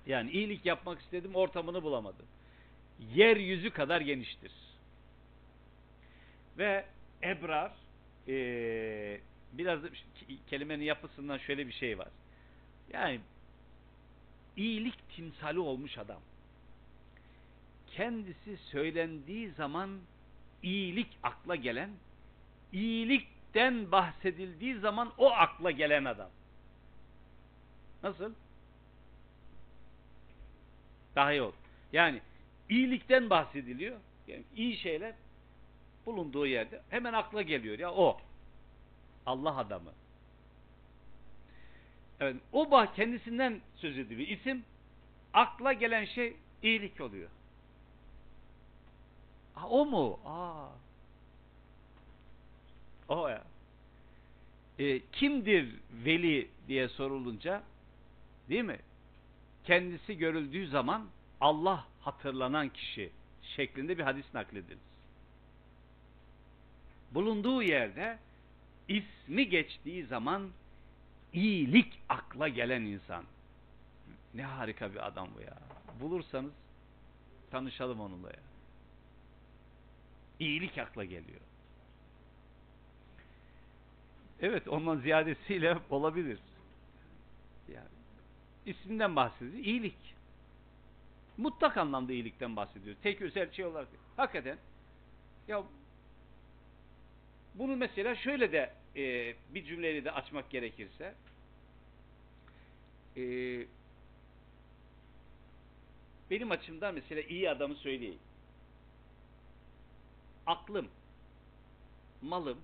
Yani iyilik yapmak istedim, ortamını bulamadım. Yeryüzü kadar geniştir. Ve ebrar eee, biraz da ke- kelimenin yapısından şöyle bir şey var. Yani iyilik timsali olmuş adam. Kendisi söylendiği zaman iyilik akla gelen, iyilikten bahsedildiği zaman o akla gelen adam. Nasıl? Daha iyi olur. Yani iyilikten bahsediliyor. Yani iyi şeyler bulunduğu yerde hemen akla geliyor ya o. Allah adamı. Evet, o bah kendisinden söz ediliyor. İsim akla gelen şey iyilik oluyor. Ha, o mu? Aa. O ya. E, kimdir veli diye sorulunca değil mi? Kendisi görüldüğü zaman Allah hatırlanan kişi şeklinde bir hadis nakledilir. Bulunduğu yerde ismi geçtiği zaman iyilik akla gelen insan. Ne harika bir adam bu ya. Bulursanız tanışalım onunla ya. İyilik akla geliyor. Evet, ondan ziyadesiyle <laughs> olabilir. Yani isminden bahsediyor. İyilik. Mutlak anlamda iyilikten bahsediyor. Tek özel şey olarak. Hakikaten ya bunu mesela şöyle de e, bir cümleyle de açmak gerekirse e, benim açımdan mesela iyi adamı söyleyeyim. Aklım, malım,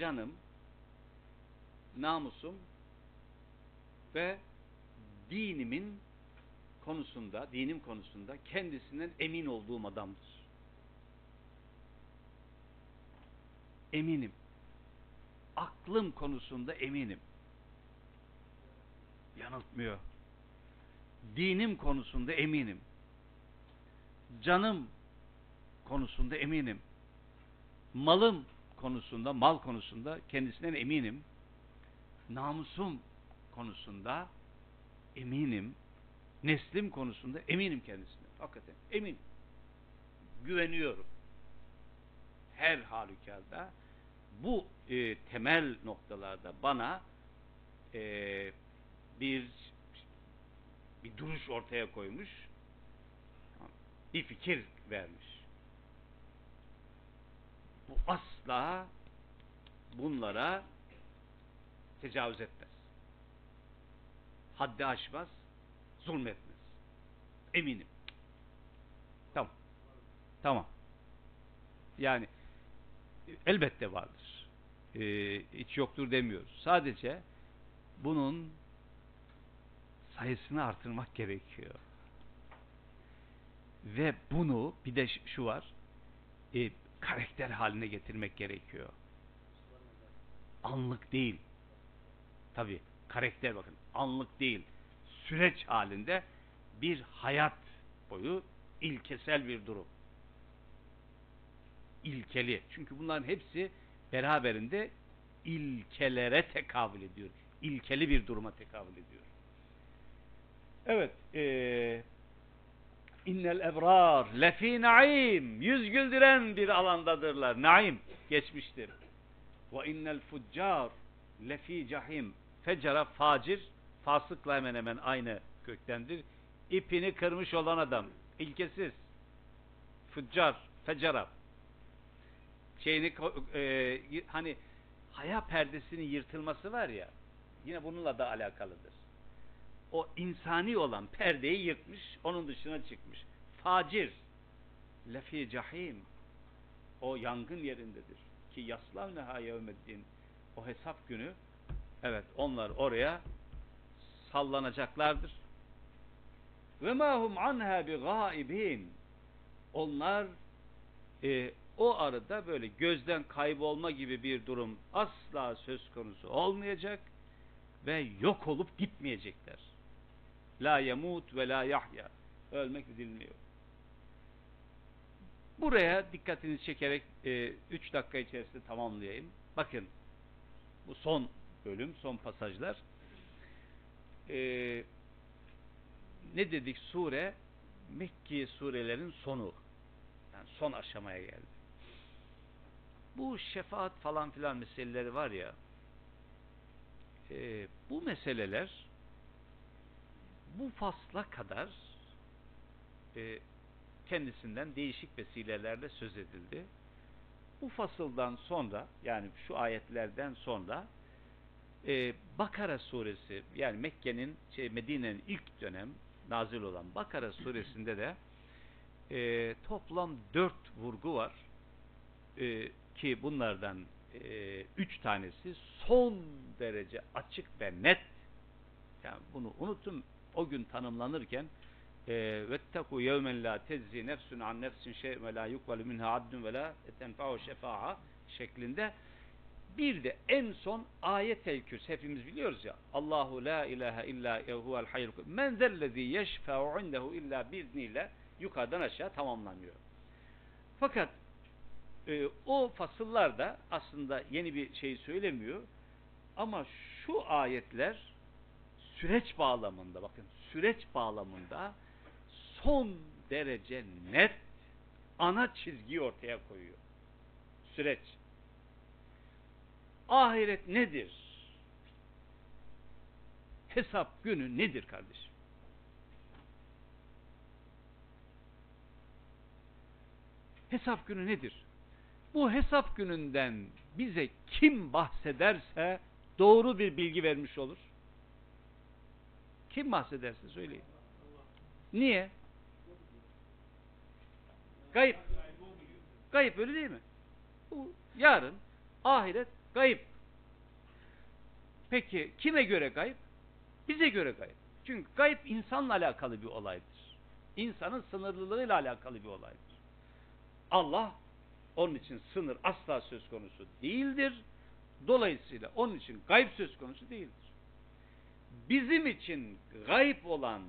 canım, namusum ve dinimin konusunda, dinim konusunda kendisinden emin olduğum adamdır. Eminim. Aklım konusunda eminim. Yanıltmıyor. Dinim konusunda eminim. Canım konusunda eminim. Malım konusunda, mal konusunda kendisinden eminim. Namusum konusunda eminim. Neslim konusunda eminim kendisine. Hakikaten eminim. Güveniyorum. Her halükarda bu e, temel noktalarda bana e, bir bir duruş ortaya koymuş. Bir fikir vermiş. Bu asla bunlara tecavüz etmez. Haddi aşmaz, zulmetmez. Eminim. Tamam. Tamam. Yani elbette vardır. Ee, hiç yoktur demiyoruz. Sadece bunun sayısını artırmak gerekiyor. Ve bunu bir de şu var. e, karakter haline getirmek gerekiyor. Anlık değil. Tabi karakter bakın anlık değil. Süreç halinde bir hayat boyu ilkesel bir durum. İlkeli. Çünkü bunların hepsi beraberinde ilkelere tekabül ediyor. İlkeli bir duruma tekabül ediyor. Evet. Eee İnnel ebrar lefi naim. Yüz güldüren bir alandadırlar. Naim geçmiştir. Ve innel fuccar lefi cahim. Feccara facir. Fasıkla hemen hemen aynı köktendir. İpini kırmış olan adam. İlkesiz. Füccar, fecara. Şeyini e, hani haya perdesinin yırtılması var ya yine bununla da alakalıdır. O insani olan perdeyi yırtmış, onun dışına çıkmış. Facir. Lefi cahim. O yangın yerindedir. Ki yaslavneha yevmeddin. O hesap günü evet onlar oraya sallanacaklardır. Ve ma hum anha bi gaibin. Onlar e, o arada böyle gözden kaybolma gibi bir durum asla söz konusu olmayacak ve yok olup gitmeyecekler. La yemut ve la yahya. Ölmek bilmiyor. Buraya dikkatinizi çekerek 3 dakika içerisinde tamamlayayım. Bakın bu son bölüm, son pasajlar. E, ne dedik sure? Mekki surelerin sonu. Yani son aşamaya geldi. Bu şefaat falan filan meseleleri var ya e, bu meseleler bu fasla kadar e, kendisinden değişik vesilelerle söz edildi. Bu fasıldan sonra yani şu ayetlerden sonra e, Bakara suresi yani Mekke'nin şey, Medine'nin ilk dönem nazil olan Bakara suresinde de e, toplam dört vurgu var. E, ki bunlardan e, üç tanesi son derece açık ve net. Yani bunu unutun o gün tanımlanırken vetteku yevmen la tezzi nefsun an nefsin şey ve la yukvalu minha addun ve la tenfa'u şefa'a şeklinde. Bir de en son ayet-el kürs hepimiz biliyoruz ya Allahu la ilahe illa huvel hayyul men zellezi yeşfe'u indehu illa bizniyle yukarıdan aşağı tamamlanıyor. Fakat e, o fasıllarda aslında yeni bir şey söylemiyor. Ama şu ayetler süreç bağlamında bakın süreç bağlamında son derece net ana çizgiyi ortaya koyuyor. Süreç. Ahiret nedir? Hesap günü nedir kardeşim? Hesap günü nedir? Bu hesap gününden bize kim bahsederse doğru bir bilgi vermiş olur. Kim bahsederse söyleyin. Niye? Kayıp. Kayıp öyle değil mi? Bu yarın ahiret kayıp. Peki kime göre kayıp? Bize göre kayıp. Çünkü kayıp insanla alakalı bir olaydır. İnsanın sınırlılığıyla alakalı bir olaydır. Allah onun için sınır asla söz konusu değildir. Dolayısıyla onun için gayb söz konusu değildir. Bizim için gayb olan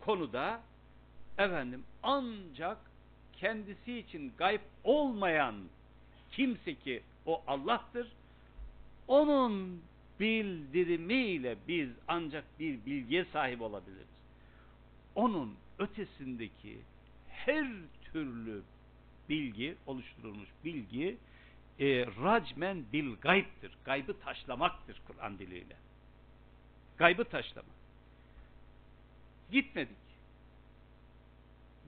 konuda efendim ancak kendisi için gayb olmayan kimse ki o Allah'tır. Onun bildirimiyle biz ancak bir bilgiye sahip olabiliriz. Onun ötesindeki her türlü bilgi, oluşturulmuş bilgi e, racmen bil gaybdır. Gaybı taşlamaktır Kur'an diliyle. Gaybı taşlama. Gitmedik.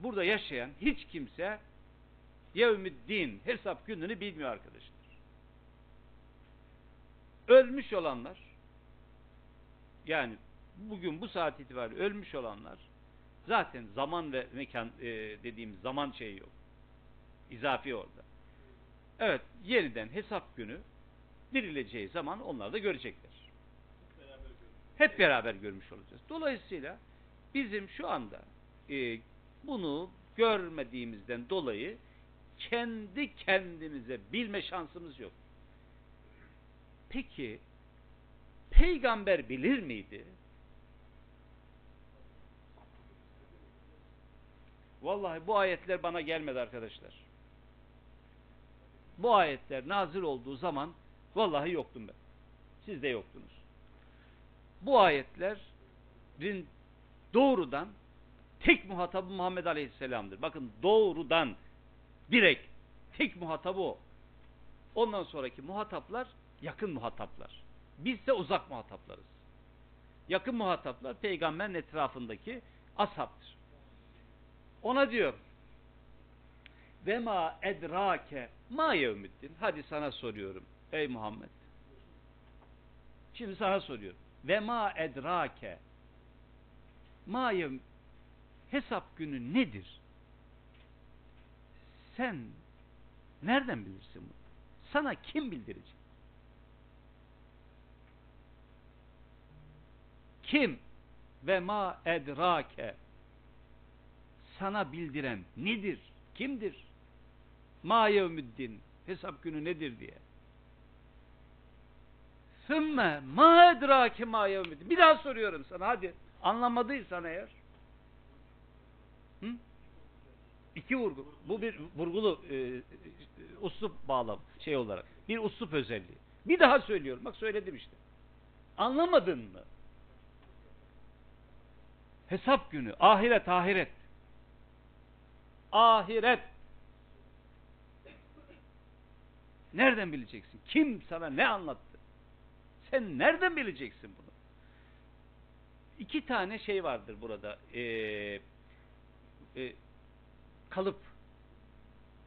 Burada yaşayan hiç kimse yevmiddin hesap gününü bilmiyor arkadaşlar. Ölmüş olanlar yani bugün bu saat itibariyle ölmüş olanlar zaten zaman ve mekan e, dediğimiz zaman şeyi yok. İzafi orada. Evet, yeniden hesap günü dirileceği zaman onlar da görecekler. Hep beraber görmüş olacağız. Dolayısıyla bizim şu anda e, bunu görmediğimizden dolayı kendi kendimize bilme şansımız yok. Peki peygamber bilir miydi? Vallahi bu ayetler bana gelmedi arkadaşlar. Bu ayetler nazil olduğu zaman vallahi yoktum ben. Siz de yoktunuz. Bu ayetlerin doğrudan tek muhatabı Muhammed Aleyhisselam'dır. Bakın doğrudan direkt tek muhatabı o. Ondan sonraki muhataplar yakın muhataplar. Biz ise uzak muhataplarız. Yakın muhataplar peygamberin etrafındaki ashabdır. Ona diyor Ve ma edrake ma yevmiddin. Hadi sana soruyorum ey Muhammed. Şimdi sana soruyorum. Ve ma edrake ma yevm hesap günü nedir? Sen nereden bilirsin bunu? Sana kim bildirecek? Kim ve ma edrake sana bildiren nedir? Kimdir? Ma yevmiddin hesap günü nedir diye. Sümme ma edrake ma. Bir daha soruyorum sana hadi. Anlamadıysan eğer. Hı? İki vurgu. Bu bir vurgulu e, e, uslup bağlam şey olarak. Bir uslup özelliği. Bir daha söylüyorum. Bak söyledim işte. Anlamadın mı? Hesap günü. Ahiret, ahiret. Ahiret. Nereden bileceksin? Kim sana ne anlattı? Sen nereden bileceksin bunu? İki tane şey vardır burada. Ee, e, kalıp.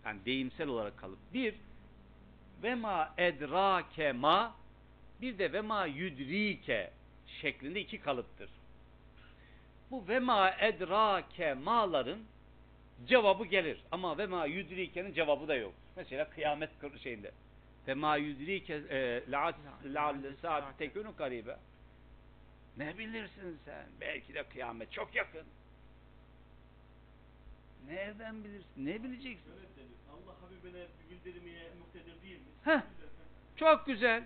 Yani deyimsel olarak kalıp. Bir, ve ma edrake ma bir de ve ma yudrike şeklinde iki kalıptır. Bu ve ma edrake ma'ların cevabı gelir. Ama ve ma yudrike'nin cevabı da yok. Mesela kıyamet şeyinde. Ve ma yudrike e, la'al saat tekunu karibe. Ne bilirsin sen? Belki de kıyamet çok yakın. Nereden bilirsin? Ne bileceksin? Şöyle denir. Allah Habibine bildirmeye muktedir değil mi? Heh. Çok güzel.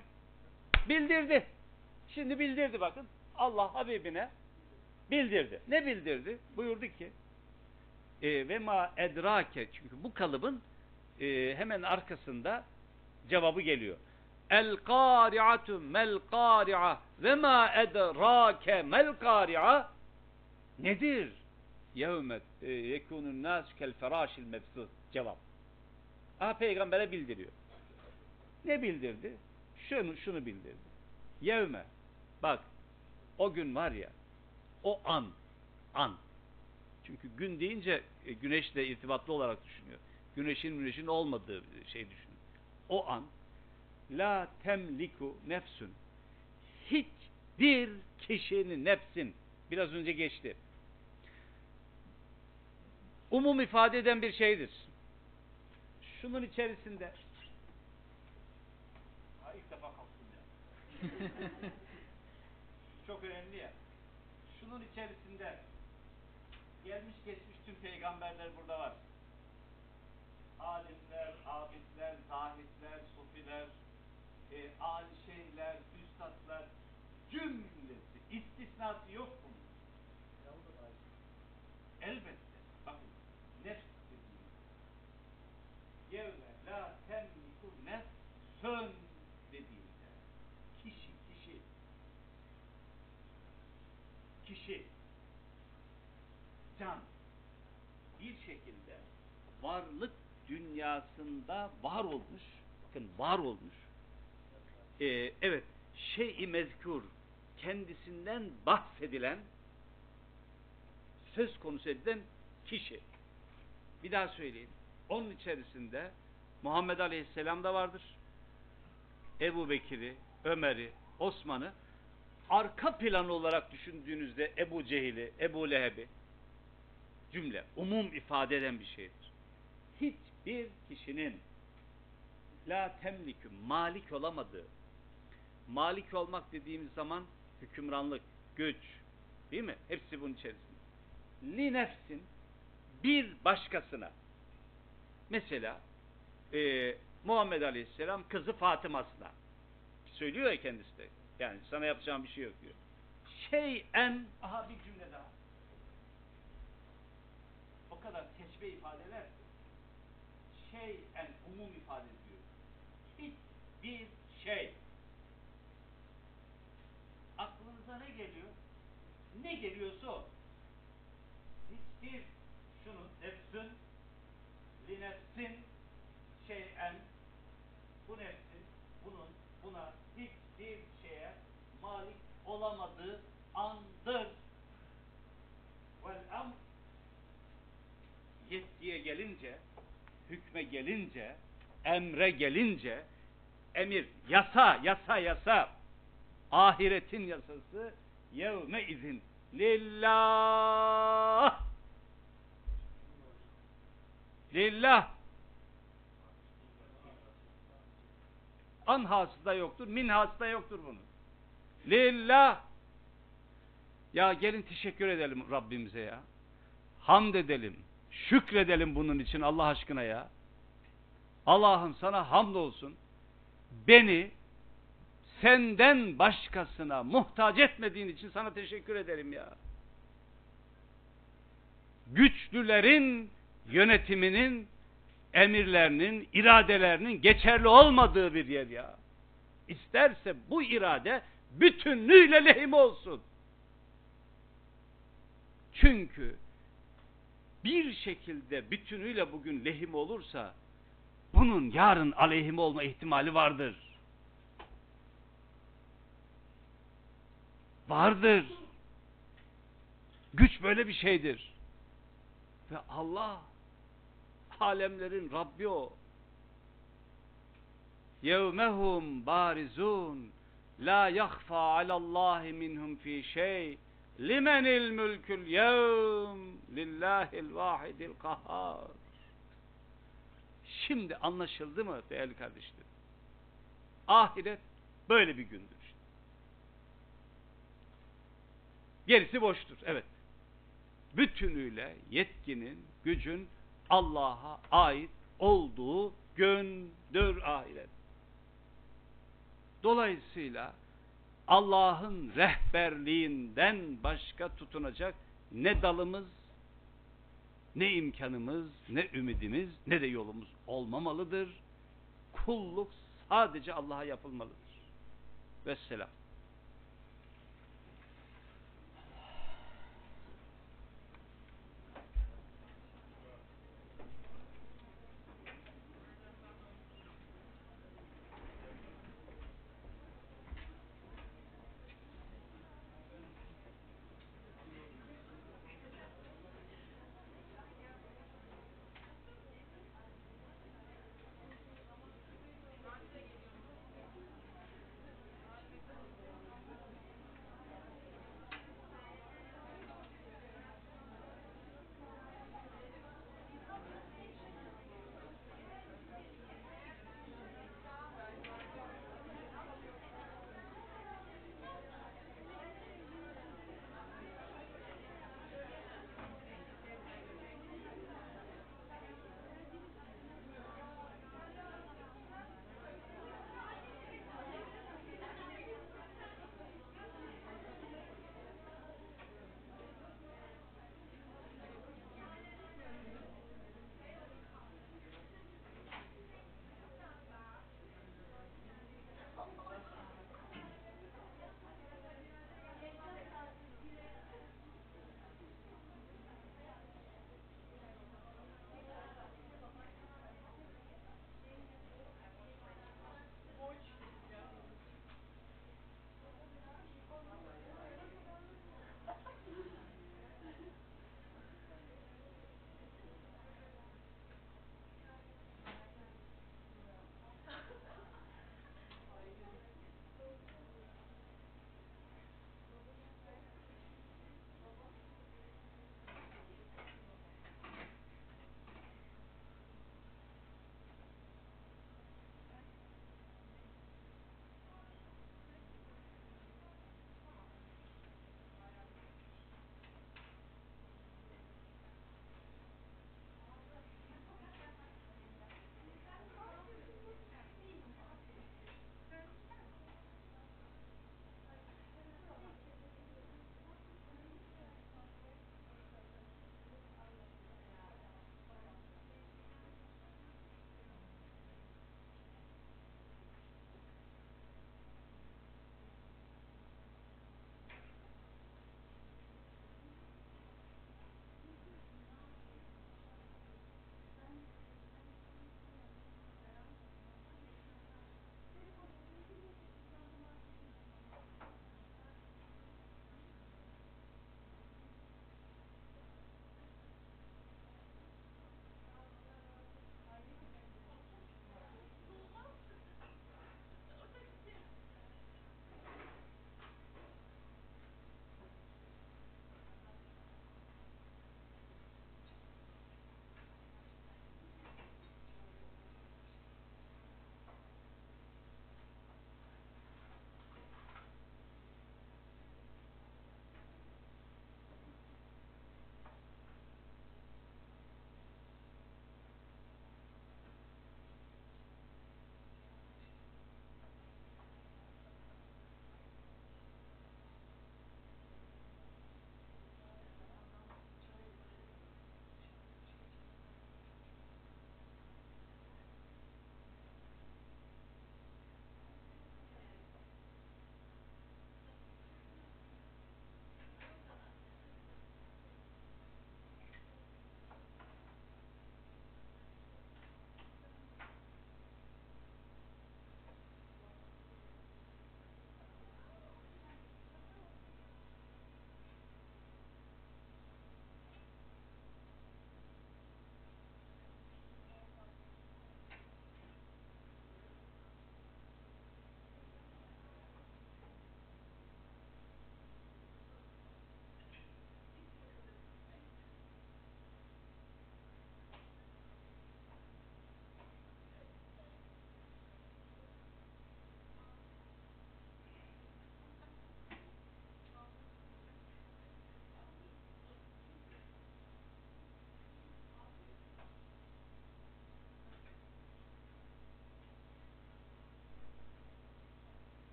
Bildirdi. Şimdi bildirdi bakın. Allah Habibine bildirdi. Ne bildirdi? Buyurdu ki e, ve ma edrake çünkü bu kalıbın e, hemen arkasında cevabı geliyor. El kari'atu mel kari'a ve ma edrake mel kari'a nedir? Yevmet e, yekunun nas kel ferâşil mebsûd. Cevap. Aha peygambere bildiriyor. Ne bildirdi? Şunu, şunu bildirdi. Yevme. Bak. O gün var ya. O an. An. Çünkü gün deyince e, güneşle irtibatlı olarak düşünüyor. Güneşin güneşin olmadığı şey düşünüyor. O an la temliku nefsün hiçbir kişinin nefsin biraz önce geçti. Umum ifade eden bir şeydir. Şunun içerisinde ha, ilk defa kalktım ya. <laughs> Çok önemli ya. Şunun içerisinde gelmiş geçmiş tüm peygamberler burada var. Alimler, abidler, zahitler, sufiler, e, şeyler, üstadlar, cümlesi, istisnası yok bunun. Elbette. Bakın, nefs dediğim. Yevme la temliku nefsön dediğimde. Kişi, kişi. Kişi. Can. Bir şekilde varlık dünyasında var olmuş. Bakın var olmuş. Ee, evet. Şey-i mezkur kendisinden bahsedilen söz konusu edilen kişi. Bir daha söyleyeyim. Onun içerisinde Muhammed Aleyhisselam da vardır. Ebu Bekir'i, Ömer'i, Osman'ı arka plan olarak düşündüğünüzde Ebu Cehil'i, Ebu Leheb'i cümle, umum ifade eden bir şeydir. Hiçbir kişinin la temlikü, malik olamadığı, malik olmak dediğimiz zaman hükümranlık, güç, değil mi? Hepsi bunun içerisinde. Li nefsin, bir başkasına, mesela e, Muhammed Aleyhisselam kızı Fatıma'sına, söylüyor ya kendisi de, yani sana yapacağım bir şey yok diyor. Şeyen, aha bir cümle daha. O kadar teşbih ifadeler ki, şeyen umum ifade ediyor. Hiçbir şey. Aklınıza ne geliyor? Ne geliyorsa o. Hiçbir şunu nefsün li nefsin şeyen bu nefsin bunun buna hiçbir şeye malik olamadığı andır. Vel am yetkiye gelince hükme gelince, emre gelince, emir, yasa, yasa, yasa, ahiretin yasası, yevme izin, lillah, lillah, anhası da yoktur, minhası da yoktur bunun. Lillah. Ya gelin teşekkür edelim Rabbimize ya. Hamd edelim. Şükredelim bunun için Allah aşkına ya. Allah'ım sana hamd olsun. Beni senden başkasına muhtaç etmediğin için sana teşekkür ederim ya. Güçlülerin yönetiminin, emirlerinin, iradelerinin geçerli olmadığı bir yer ya. İsterse bu irade bütünlüğüyle lehim olsun. Çünkü bir şekilde bütünüyle bugün lehim olursa bunun yarın aleyhime olma ihtimali vardır. Vardır. Güç böyle bir şeydir. Ve Allah alemlerin Rabbi o. Yevmehum barizun la yakhfa alallahi minhum fi şey limenil mülkül yevm lillahil vahidil kahhar. Şimdi anlaşıldı mı değerli kardeşlerim? Ahiret böyle bir gündür. Gerisi boştur evet. Bütünüyle yetkinin gücün Allah'a ait olduğu gündür ahiret. Dolayısıyla Allah'ın rehberliğinden başka tutunacak ne dalımız, ne imkanımız, ne ümidimiz, ne de yolumuz olmamalıdır. Kulluk sadece Allah'a yapılmalıdır. Vesselam.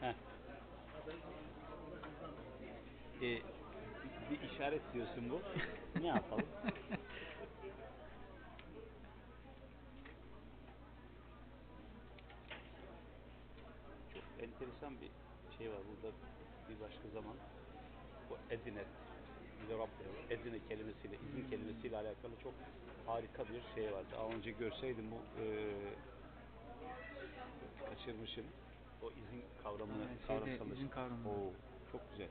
Heh. Ee, bir işaret diyorsun bu. ne yapalım? Çok enteresan bir şey var burada bir başka zaman. Bu Edine Edine kelimesiyle, izin kelimesiyle alakalı çok harika bir şey vardı. Daha önce görseydim bu e, kaçırmışım. O izin kavramını, Evet, şeyde, kavramsal- izin kavramını. Oo, çok güzel.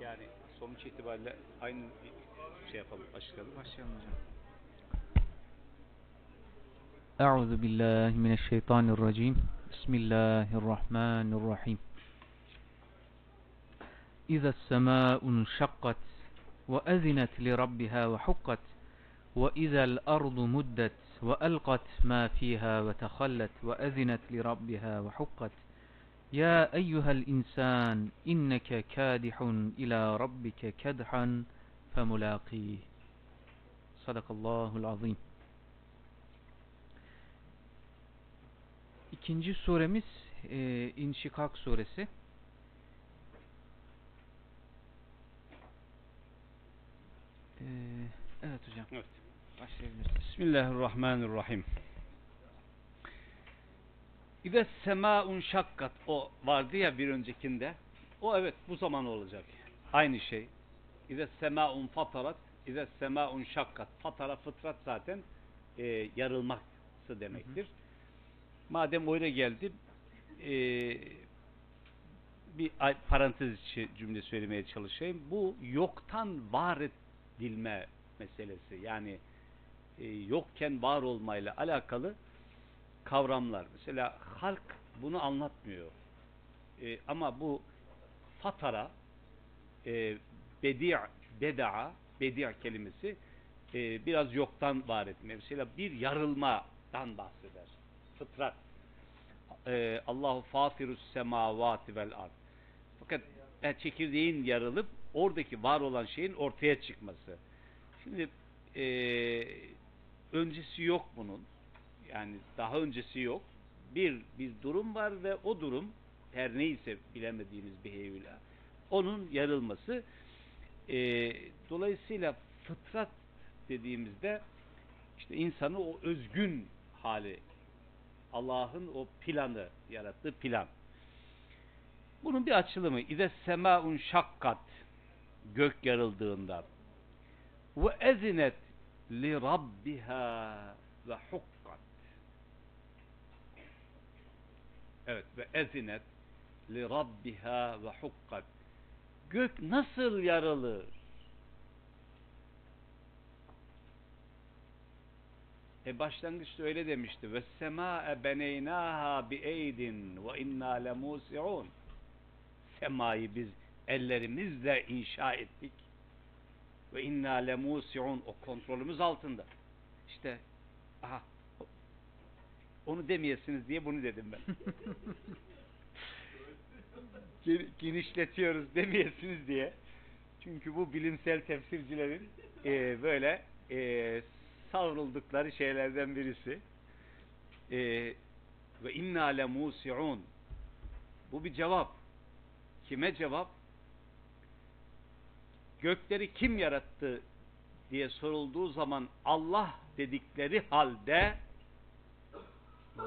Yani sonuç itibariyle aynı şey yapalım, açıklayalım. Başlayalım hocam. أعوذ بالله من الشيطان الرجيم بسم الله الرحمن الرحيم إذا السماء انشقت وأذنت لربها وحقت وإذا الأرض مدت وألقت ما فيها وتخلت وأذنت لربها وحقت يا أيها الإنسان إنك كادح إلى ربك كدحا فملاقيه صدق الله العظيم İkinci suremiz e, İnşikak suresi. E, evet hocam Evet. Başlayabilirsiniz. Bismillahirrahmanirrahim. İve semaun şakkat o vardı ya bir öncekinde. O evet bu zaman olacak. Aynı şey. İve semaun fatarat, İve semaun şakkat. Fatara fıtrat zaten e, yarılması demektir. Madem öyle geldi e, bir parantez içi cümle söylemeye çalışayım. Bu yoktan var edilme meselesi. Yani e, yokken var olmayla alakalı kavramlar. Mesela halk bunu anlatmıyor. E, ama bu fatara e, bedi' beda'a bedi' kelimesi e, biraz yoktan var etme. Mesela bir yarılmadan bahseder. Fıtrat. E, Allahu fatirus semavati vel ard. Fakat e, çekirdeğin yarılıp oradaki var olan şeyin ortaya çıkması. Şimdi e, öncesi yok bunun. Yani daha öncesi yok. Bir bir durum var ve o durum her neyse bilemediğimiz bir heyula onun yarılması. E, dolayısıyla fıtrat dediğimizde işte insanı o özgün hali Allah'ın o planı yarattığı plan. Bunun bir açılımı İze semaun şakkat gök yarıldığında ve ezinet li rabbiha ve hukkat. Evet ve ezinet li rabbiha ve hukkat. Gök nasıl yarılır? E başlangıçta öyle demişti. Ve sema'e beneynaha bi eydin ve inna lemusi'un. Semayı biz ellerimizle inşa ettik. Ve inna lemusi'un o kontrolümüz altında. İşte aha onu demeyesiniz diye bunu dedim ben. <laughs> Gen- Genişletiyoruz demeyesiniz diye. Çünkü bu bilimsel tefsircilerin e, böyle e, savruldukları şeylerden birisi. E, ve inna lemusi'un. Bu bir cevap. Kime cevap? Gökleri kim yarattı diye sorulduğu zaman Allah dedikleri halde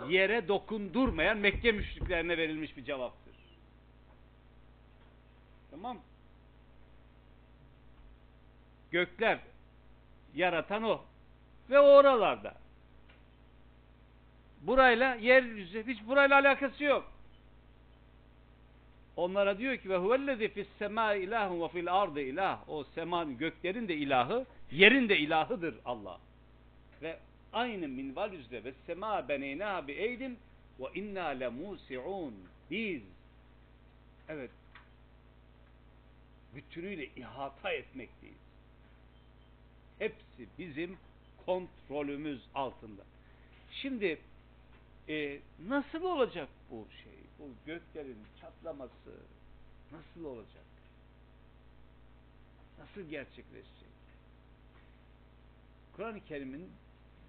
yere dokundurmayan Mekke müşriklerine verilmiş bir cevaptır. Tamam? Gökler yaratan o. Ve o oralarda. Burayla yeryüzü hiç burayla alakası yok. Onlara diyor ki ve huvellezî fis semâ ilâhun ve fil ardı ilah. O seman göklerin de ilahı, yerin de ilahıdır Allah. Ve aynı minval üzere ve semâ beneynâ bi eydin ve inna lemûsi'ûn. Biz evet bütünüyle ihata etmekteyiz. Hepsi bizim kontrolümüz altında. Şimdi e, nasıl olacak bu şey? Bu göklerin çatlaması nasıl olacak? Nasıl gerçekleşecek? Kur'an-ı Kerim'in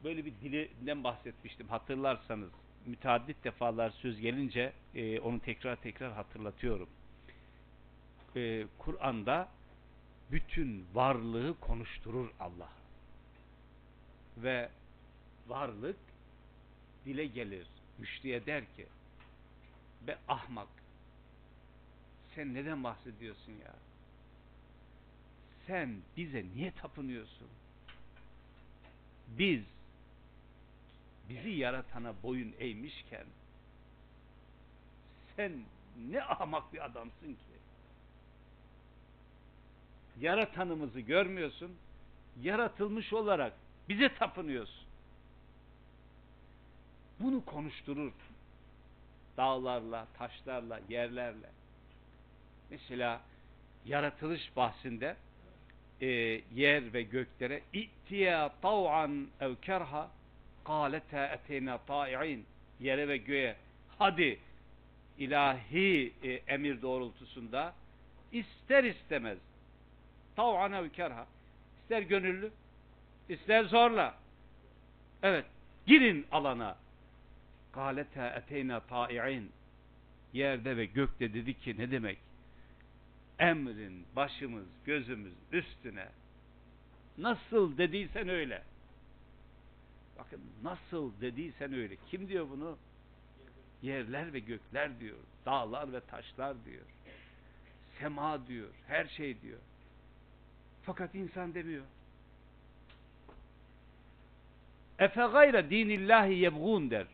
böyle bir dilinden bahsetmiştim hatırlarsanız. Müteaddit defalar söz gelince e, onu tekrar tekrar hatırlatıyorum. e, Kur'an'da bütün varlığı konuşturur Allah. Ve varlık dile gelir. Müşriye der ki be ahmak sen neden bahsediyorsun ya? Sen bize niye tapınıyorsun? Biz bizi yaratana boyun eğmişken sen ne ahmak bir adamsın ki? Yaratanımızı görmüyorsun, yaratılmış olarak bize tapınıyorsun. Bunu konuşturur. Dağlarla, taşlarla, yerlerle. Mesela yaratılış bahsinde e, yer ve göklere İ'tiya tav'an ev kerha kâlete eteyna ta'i'in yere ve göğe hadi ilahi e, emir doğrultusunda ister istemez tav'an ev kerha. İster gönüllü ister zorla. Evet girin alana kâlete eteyna ta'i'in yerde ve gökte dedi ki ne demek? Emrin başımız gözümüz üstüne. Nasıl dediysen öyle. Bakın nasıl dediysen öyle. Kim diyor bunu? Yerler ve gökler diyor. Dağlar ve taşlar diyor. Sema diyor her şey diyor. Fakat insan demiyor. Efe gayre dinillahi yebğun der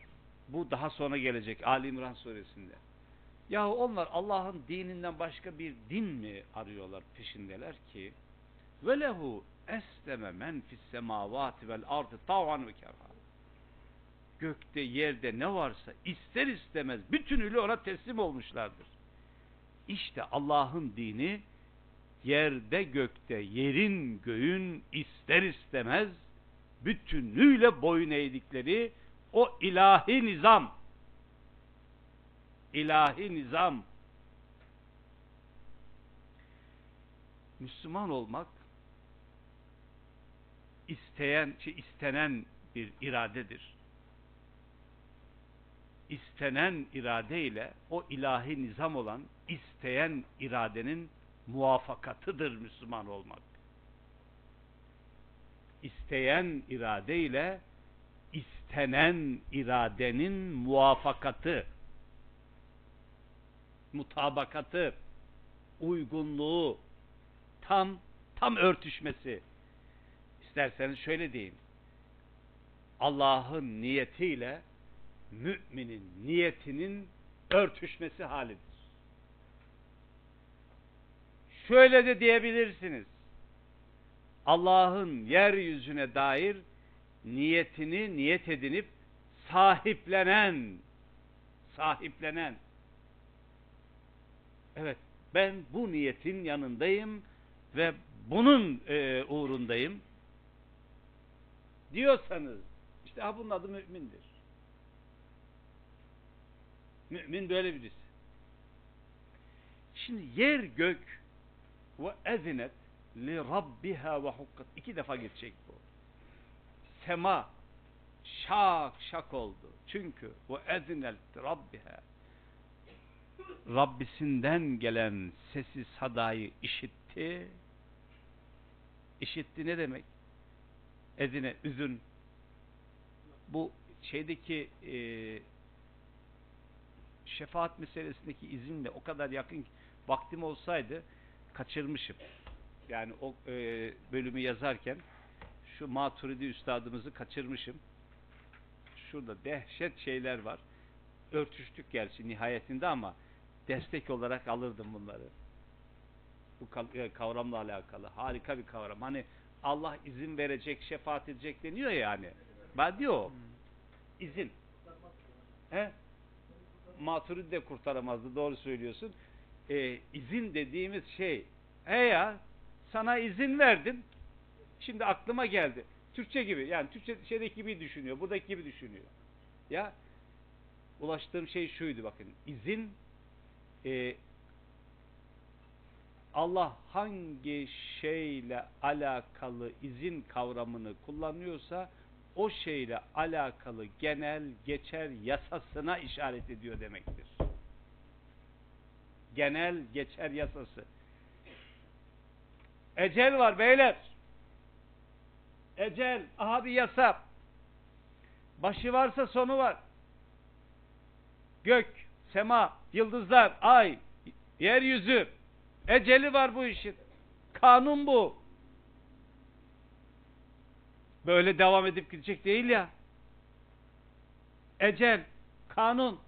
bu daha sonra gelecek Ali İmran suresinde. Yahu onlar Allah'ın dininden başka bir din mi arıyorlar peşindeler ki? Ve lehu esleme men fis semavati vel ardı tav'an ve kerha. Gökte yerde ne varsa ister istemez bütünüyle ona teslim olmuşlardır. İşte Allah'ın dini yerde gökte yerin göğün ister istemez bütünüyle boyun eğdikleri o ilahi nizam ilahi nizam Müslüman olmak isteyen, şey, istenen bir iradedir. İstenen irade ile o ilahi nizam olan isteyen iradenin muvafakatıdır Müslüman olmak. İsteyen irade ile istenen iradenin muvafakatı mutabakatı, uygunluğu, tam tam örtüşmesi. İsterseniz şöyle diyeyim. Allah'ın niyetiyle müminin niyetinin örtüşmesi halidir. Şöyle de diyebilirsiniz. Allah'ın yeryüzüne dair niyetini niyet edinip sahiplenen sahiplenen Evet, ben bu niyetin yanındayım ve bunun e, uğrundayım diyorsanız, işte ha bunun adı mümindir. Mümin böyle birisi. Şimdi yer gök ve ezinet li rabbiha ve hukkat. İki defa geçecek. Sema şak şak oldu. Çünkü ve ezinet rabbiha Rabbisinden gelen sesi sadayı işitti. İşitti ne demek? Ezine, üzün. Bu şeydeki e, şefaat meselesindeki izinle o kadar yakın vaktim olsaydı kaçırmışım. Yani o e, bölümü yazarken şu Maturidi üstadımızı kaçırmışım. Şurada dehşet şeyler var. Örtüştük gerçi nihayetinde ama destek olarak alırdım bunları. Bu e, kavramla alakalı. Harika bir kavram. Hani Allah izin verecek, şefaat edecek deniyor ya yani. Ben diyor izin. He? Maturidi de kurtaramazdı. Doğru söylüyorsun. Ee, izin dediğimiz şey he ya sana izin verdim. Şimdi aklıma geldi. Türkçe gibi. Yani Türkçe şeydeki gibi düşünüyor. Buradaki gibi düşünüyor. Ya ulaştığım şey şuydu bakın. İzin e, Allah hangi şeyle alakalı izin kavramını kullanıyorsa o şeyle alakalı genel geçer yasasına işaret ediyor demektir. Genel geçer yasası. Ecel var beyler. Ecel. Aha bir yasa. Başı varsa sonu var. Gök, sema, yıldızlar, ay, yeryüzü. Eceli var bu işin. Kanun bu. Böyle devam edip gidecek değil ya. Ecel, kanun.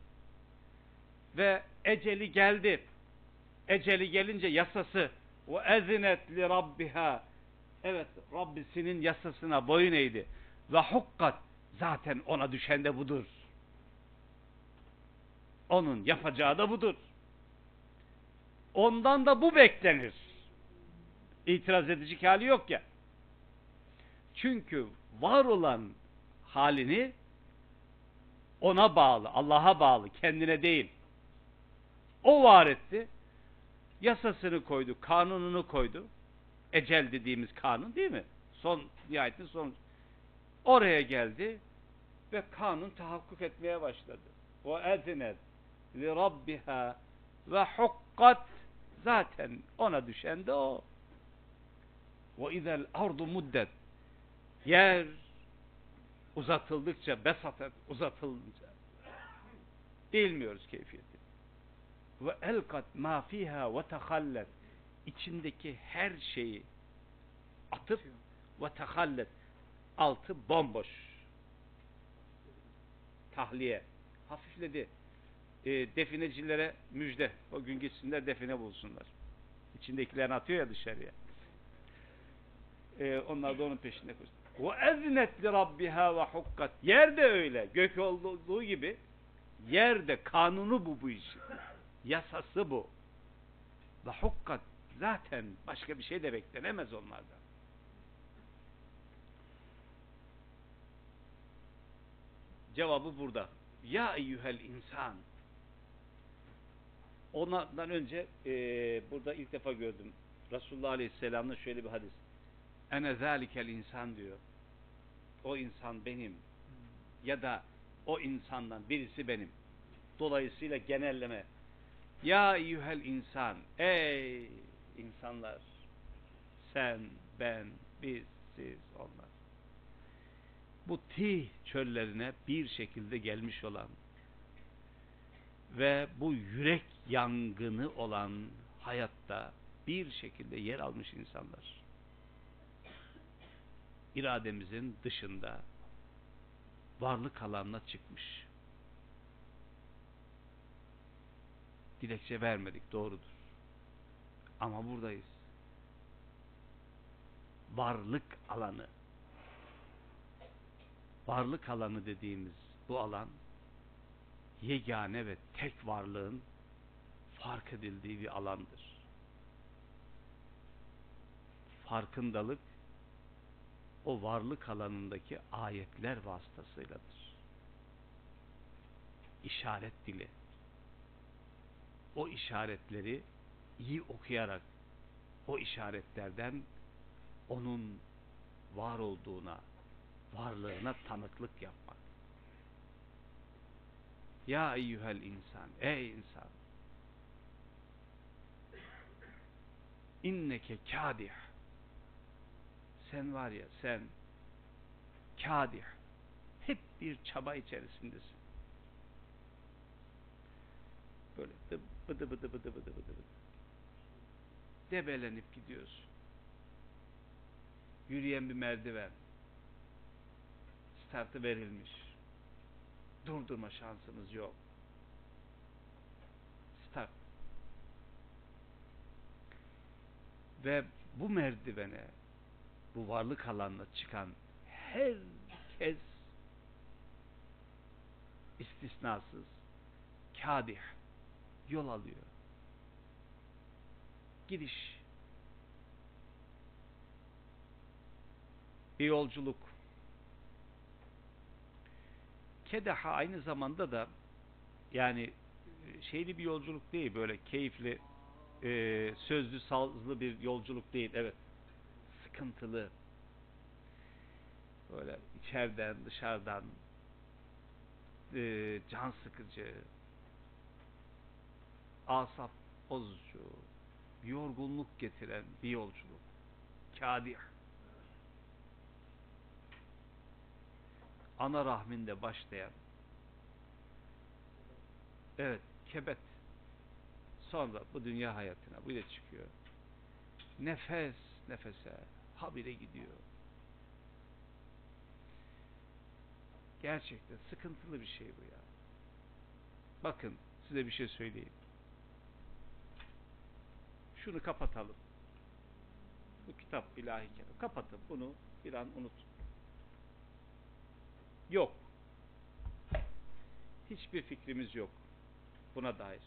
Ve eceli geldi. Eceli gelince yasası ve ezinet li rabbiha. Evet, Rabbisinin yasasına boyun eğdi. Ve hukkat. Zaten ona düşen de budur. Onun yapacağı da budur. Ondan da bu beklenir. İtiraz edecek hali yok ya. Çünkü var olan halini ona bağlı, Allah'a bağlı, kendine değil. O var etti. Yasasını koydu, kanununu koydu. Ecel dediğimiz kanun değil mi? Son nihayetin son. Oraya geldi ve kanun tahakkuk etmeye başladı. O ezinet li rabbiha ve hukkat zaten ona düşen de o. Ve izel ardu muddet yer uzatıldıkça besatet uzatılınca bilmiyoruz keyfiyeti. Ve elkat ma fiha ve tehallet içindeki her şeyi atıp ve tehallet altı bomboş tahliye hafifledi. E, definecilere müjde o gün gitsinler define bulsunlar. İçindekilerini atıyor ya dışarıya. E, onlar da onun peşinde koştu. ve eznet li rabbiha ve hukkat yer de öyle gök olduğu gibi yer de kanunu bu bu işin. Yasası bu. ve hukkat zaten başka bir şey de beklenemez onlardan. Cevabı burada. Ya eyyühel insan. Ondan önce e, burada ilk defa gördüm. Resulullah Aleyhisselam'da şöyle bir hadis. Ene zâlikel insan diyor. O insan benim. Ya da o insandan birisi benim. Dolayısıyla genelleme. Ya eyyühel insan. Ey insanlar. Sen, ben, biz, siz, onlar. Bu tih çöllerine bir şekilde gelmiş olan ve bu yürek yangını olan hayatta bir şekilde yer almış insanlar. İrademizin dışında varlık alanına çıkmış. Dilekçe vermedik doğrudur. Ama buradayız. Varlık alanı. Varlık alanı dediğimiz bu alan yegane ve tek varlığın fark edildiği bir alandır. Farkındalık o varlık alanındaki ayetler vasıtasıyladır. İşaret dili. O işaretleri iyi okuyarak o işaretlerden onun var olduğuna, varlığına tanıklık yapmak. Ya eyyühel insan, ey insan. İnneke kâdih. Sen var ya sen kâdih. Hep bir çaba içerisindesin. Böyle bıdı bıdı bıdı bıdı bıdı bıdı. Debelenip gidiyorsun. Yürüyen bir merdiven. Startı verilmiş. Durdurma şansınız yok. Start. Ve bu merdivene, bu varlık alanına çıkan herkes istisnasız kadih yol alıyor. Gidiş. Bir yolculuk. Kedaha aynı zamanda da yani şeyli bir yolculuk değil böyle keyifli e, sözlü sazlı bir yolculuk değil evet sıkıntılı böyle içeriden dışarıdan e, can sıkıcı asap bozucu yorgunluk getiren bir yolculuk Kadih. Ana rahminde başlayan evet kebet sonra bu dünya hayatına böyle çıkıyor. Nefes nefese habire gidiyor. Gerçekten sıkıntılı bir şey bu ya. Bakın size bir şey söyleyeyim. Şunu kapatalım. Bu kitap ilahi kelam. Kapatın bunu bir an unutun. Yok. Hiçbir fikrimiz yok. Buna dair.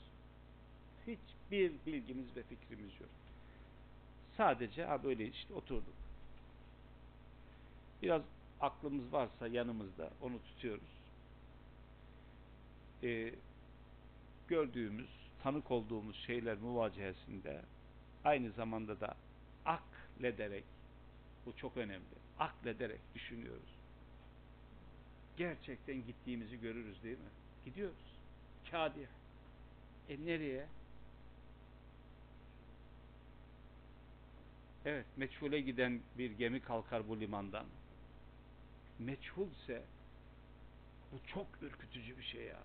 Hiçbir bilgimiz ve fikrimiz yok. Sadece ha böyle işte oturduk. Biraz aklımız varsa yanımızda onu tutuyoruz. Ee, gördüğümüz, tanık olduğumuz şeyler muvacihesinde aynı zamanda da aklederek bu çok önemli. Aklederek düşünüyoruz. Gerçekten gittiğimizi görürüz değil mi? Gidiyoruz. Kadih. E nereye? Evet, meçhule giden bir gemi kalkar bu limandan. Meçhulse bu çok ürkütücü bir şey ya.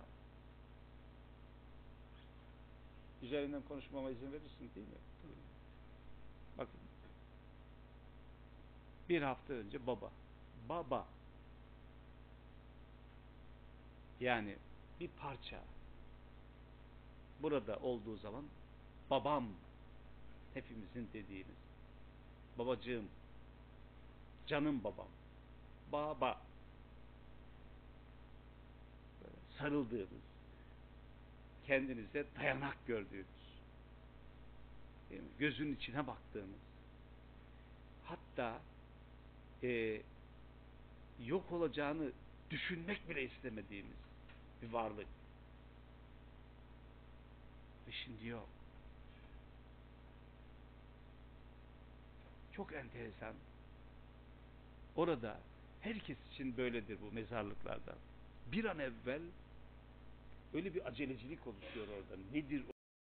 Üzerinden konuşmama izin verirsin değil mi? Bakın. Bir hafta önce baba. Baba. Yani bir parça. Burada olduğu zaman babam hepimizin dediğimiz babacığım canım babam baba sarıldığımız kendinize dayanak gördüğünüz? Gözün içine baktığınız hatta e, yok olacağını düşünmek bile istemediğimiz bir varlık. Ve şimdi yok. Çok enteresan. Orada herkes için böyledir bu mezarlıklarda bir an evvel öyle bir acelecilik oluşuyor orada. Nedir